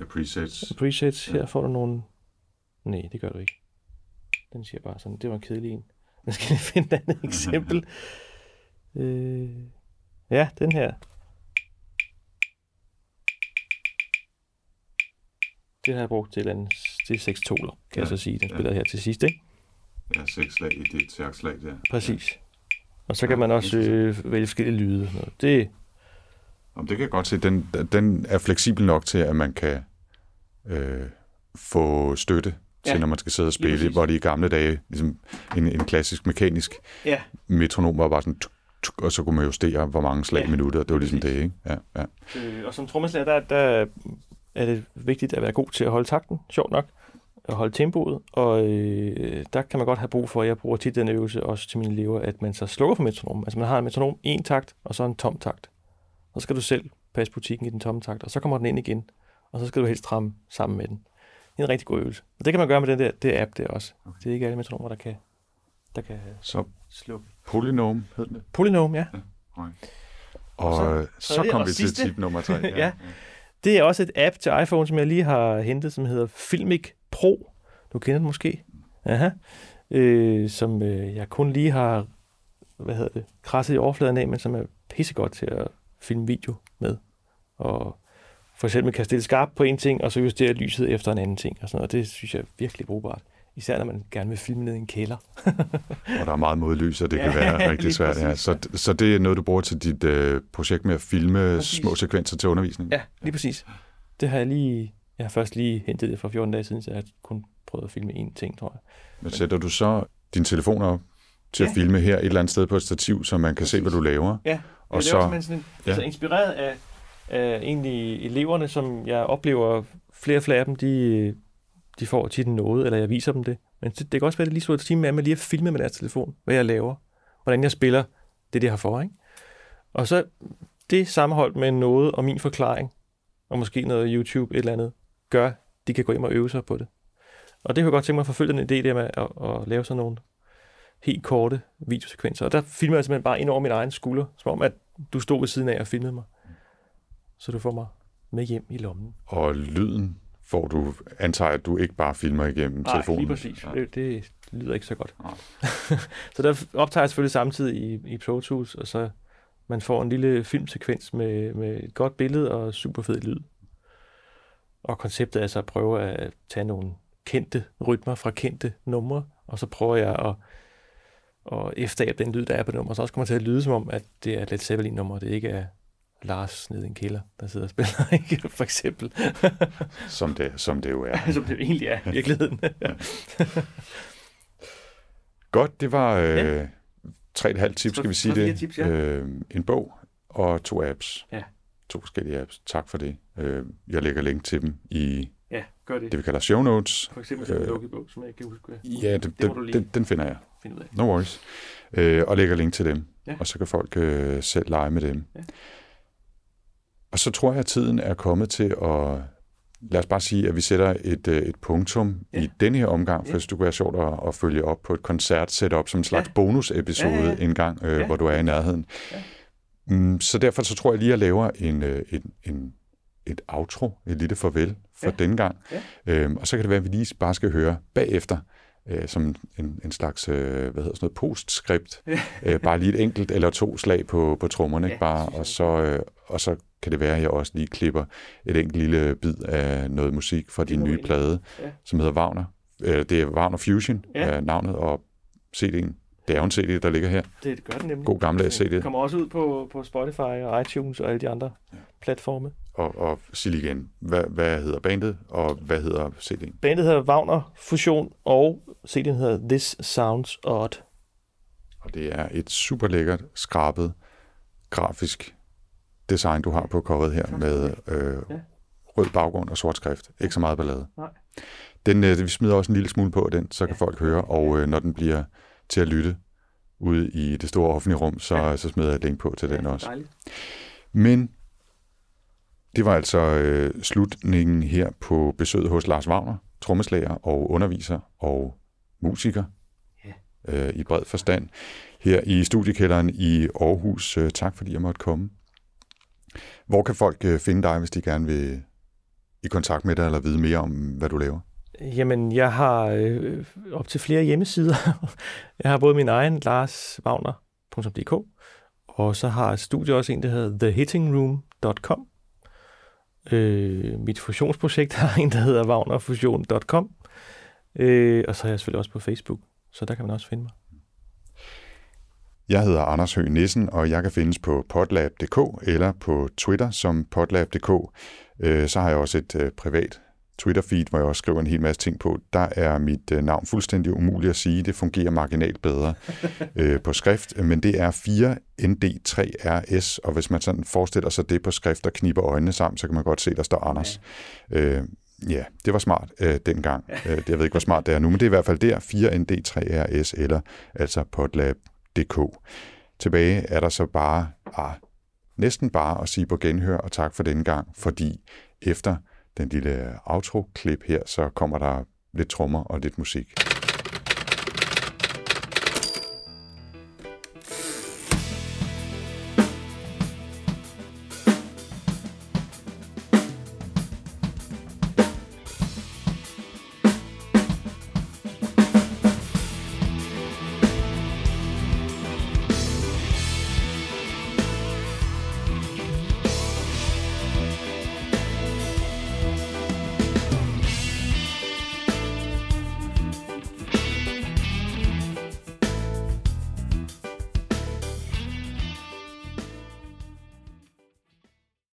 ja. Presets. presets. Ja. Her får du nogle... Nej, det gør du ikke. Den siger bare sådan, det var en kedelig en. Nu skal jeg finde et andet eksempel. øh, ja, den her. Det har jeg brugt til et eller andet. Det er 6 toler, kan ja. Jeg så sige. Den ja. spiller her til sidst, ikke? Ja, seks slag i dit takslag der. Præcis. Og så kan Ja, man også øh, vælge forskellige lyde. Det, Om det kan jeg godt se. Den, den er fleksibel nok til, at man kan øh, få støtte til, Ja, når man skal sidde og spille, hvor det i gamle dage, ligesom en, en klassisk mekanisk ja. metronom var bare sådan, tuk, tuk, og så kunne man justere, hvor mange slag i Ja, minuttet. Det var ligesom det, ikke? Ja, ja. Øh, og som trommeslager, der, der er det vigtigt at være god til at holde takten, sjovt nok, at holde tempoet, og øh, der kan man godt have brug for, jeg bruger tit den øvelse også til mine elever, at man så slukker for metronom. Altså man har en metronom, en takt, og så en tom takt. Så skal du selv passe butikken i den tomme takt, og så kommer den ind igen, og så skal du helst ramme sammen med den. Det er en rigtig god øvelse. Og det kan man gøre med den der det app der også. Okay. Det er ikke alle metronomer, der kan, der kan Så slukke. polynom hed det. Polynom, ja. Og, Og så så, så kom vi til tip nummer tre. Ja. Det er også et app til iPhone, som jeg lige har hentet, som hedder Filmic Pro. Du kender den måske? Aha. Øh, som øh, jeg kun lige har hvad hedder det, krasset i overfladen af, men som er pissegodt til at filme video med. Og for eksempel kan stille skarpt på en ting, og så justere lyset efter en anden ting. Og sådan noget. Det synes jeg er virkelig brugbart. Især når man gerne vil filme ned i en kælder. Og der er meget modlys, og det kan Ja, være lige rigtig svært. Ja. præcis, Så, så det er noget, du bruger til dit øh, projekt med at filme Præcis. små sekvenser til undervisning? Ja, lige præcis. Det har jeg lige... Jeg har først lige hentet det for 14 dage siden, så jeg har kun prøvet at filme én ting, tror jeg. Men sætter du så din telefon op til Ja. at filme her et eller andet sted på et stativ, så man kan se, hvad du laver? Ja, Og og så- så, sådan, sådan, ja. altså inspireret af, af egentlig eleverne, som jeg oplever, flere og flere af dem, de, de får tit noget, eller jeg viser dem det. Men det, det kan også være, at det lige så time med, med lige at filme med deres telefon, hvad jeg laver, hvordan jeg spiller det, de har for, ikke? Og så det sammenholdt med noget og min forklaring, og måske noget YouTube, et eller andet, gør, de kan gå hjem og øve sig på det. Og det kunne jeg godt tænke mig at forfølge den idé der med at, at lave sådan nogle helt korte videosekvenser. Og der filmer jeg simpelthen bare ind over min egen skulder, som om, at du stod ved siden af og filmede mig. Så du får mig med hjem i lommen. Og lyden får du, antager at du ikke bare filmer igennem telefonen? lige præcis. Ja. Det, det lyder ikke så godt. Nej. så der optager jeg selvfølgelig samtidig i, i Pro Tools, og så man får en lille filmsekvens med, med et godt billede og super fed lyd. Og konceptet er så at prøve at tage nogle kendte rytmer fra kendte numre, og så prøver jeg at, at efterabe den lyd, der er på nummer, så også kommer til at lyde som om, at det er et Led Zeppelin-nummer, det ikke er Lars nede i en kælder, der sidder og spiller, ikke? for eksempel. Som, det, som det jo er. som det egentlig er i virkeligheden. Godt, det var øh, tre og et halvt tip, Tre- skal vi sige det. tips, ja. øh, en bog og to apps. Ja. To forskellige apps. Tak for det. Øh, jeg lægger link til dem i ja, gør det. det, vi kalder show notes. For eksempel Øh, en lukkebog, som jeg ikke kan huske, Ja, det, det den, den, den finder jeg. finde ud af. No worries. Øh, og lægger link til dem. Ja. Og så kan folk øh, selv lege med dem. Ja. Og så tror jeg, at tiden er kommet til at... Lad os bare sige, at vi sætter et, øh, et punktum Ja. i denne her omgang, for Ja. det kunne være sjovt at, at følge op på et koncert setup som en slags Ja. bonusepisode Ja, ja, ja. en gang, øh, Ja. hvor du er i nærheden. Ja. Mm, så derfor så tror jeg lige, at jeg laver en, øh, en, en, et outro, et lille farvel for Ja. denne gang. Ja. Øhm, og så kan det være, at vi lige bare skal høre bagefter, øh, som en, en slags øh, hvad hedder sådan noget, postskript. Ja. øh, bare lige et enkelt eller to slag på, på trommerne, Ja, ikke bare, og så, øh, og så kan det være, at jeg også lige klipper et enkelt lille bid af noget musik fra din nye plade, ja. som hedder Wagner. Øh, det er Wagner Fusion, ja. navnet, og CD'en. Det er jo en CD, der ligger her. Det gør den nemlig. God gamle CD. Det kommer også ud på, på Spotify og iTunes og alle de andre ja. platforme. Og, og sig igen, hvad, hvad hedder bandet, og hvad hedder CD'en? Bandet hedder Wagner Fusion, og CD'en hedder This Sounds Odd. Og det er et super lækkert, skrabet, grafisk design, du har på coveret her, med øh, rød baggrund og sort skrift. Ikke så meget ballade. Nej. Den, øh, vi smider også en lille smule på den, så kan folk høre, og øh, når den bliver til at lytte ude i det store offentlige rum, så, så smider jeg et link på til den også. Dejligt. Men det var altså øh, slutningen her på besøget hos Lars Wagner, trommeslager og underviser og musiker ja. øh, i bred forstand, her i studiekælderen i Aarhus. Øh, tak fordi jeg måtte komme. Hvor kan folk øh, finde dig, hvis de gerne vil i kontakt med dig eller vide mere om, hvad du laver? Jamen, jeg har øh, op til flere hjemmesider. jeg har både min egen, larswagner.dk, og så har studiet også en, der hedder thehittingroom.com. Øh, mit fusionsprojekt har en, der hedder wagnerfusion.com. Øh, og så er jeg selvfølgelig også på Facebook, så der kan man også finde mig. Jeg hedder Anders Høgh Nissen, og jeg kan findes på potlab.dk eller på Twitter som potlab.dk. Øh, så har jeg også et øh, privat Twitter-feed, hvor jeg også skriver en hel masse ting på. Der er mit øh, navn fuldstændig umuligt at sige. Det fungerer marginalt bedre på skrift, men det er 4ND3RS, og hvis man sådan forestiller sig det på skrift og kniber øjnene sammen, så kan man godt se, der står Anders. Okay. Ja, det var smart øh, dengang. jeg ved ikke, hvor smart det er nu, men det er i hvert fald der, 4ND3RS, eller altså potlab dk. Tilbage er der så bare, ah, næsten bare at sige på genhør og tak for denne gang, fordi efter den lille outro-klip her, så kommer der lidt trommer og lidt musik.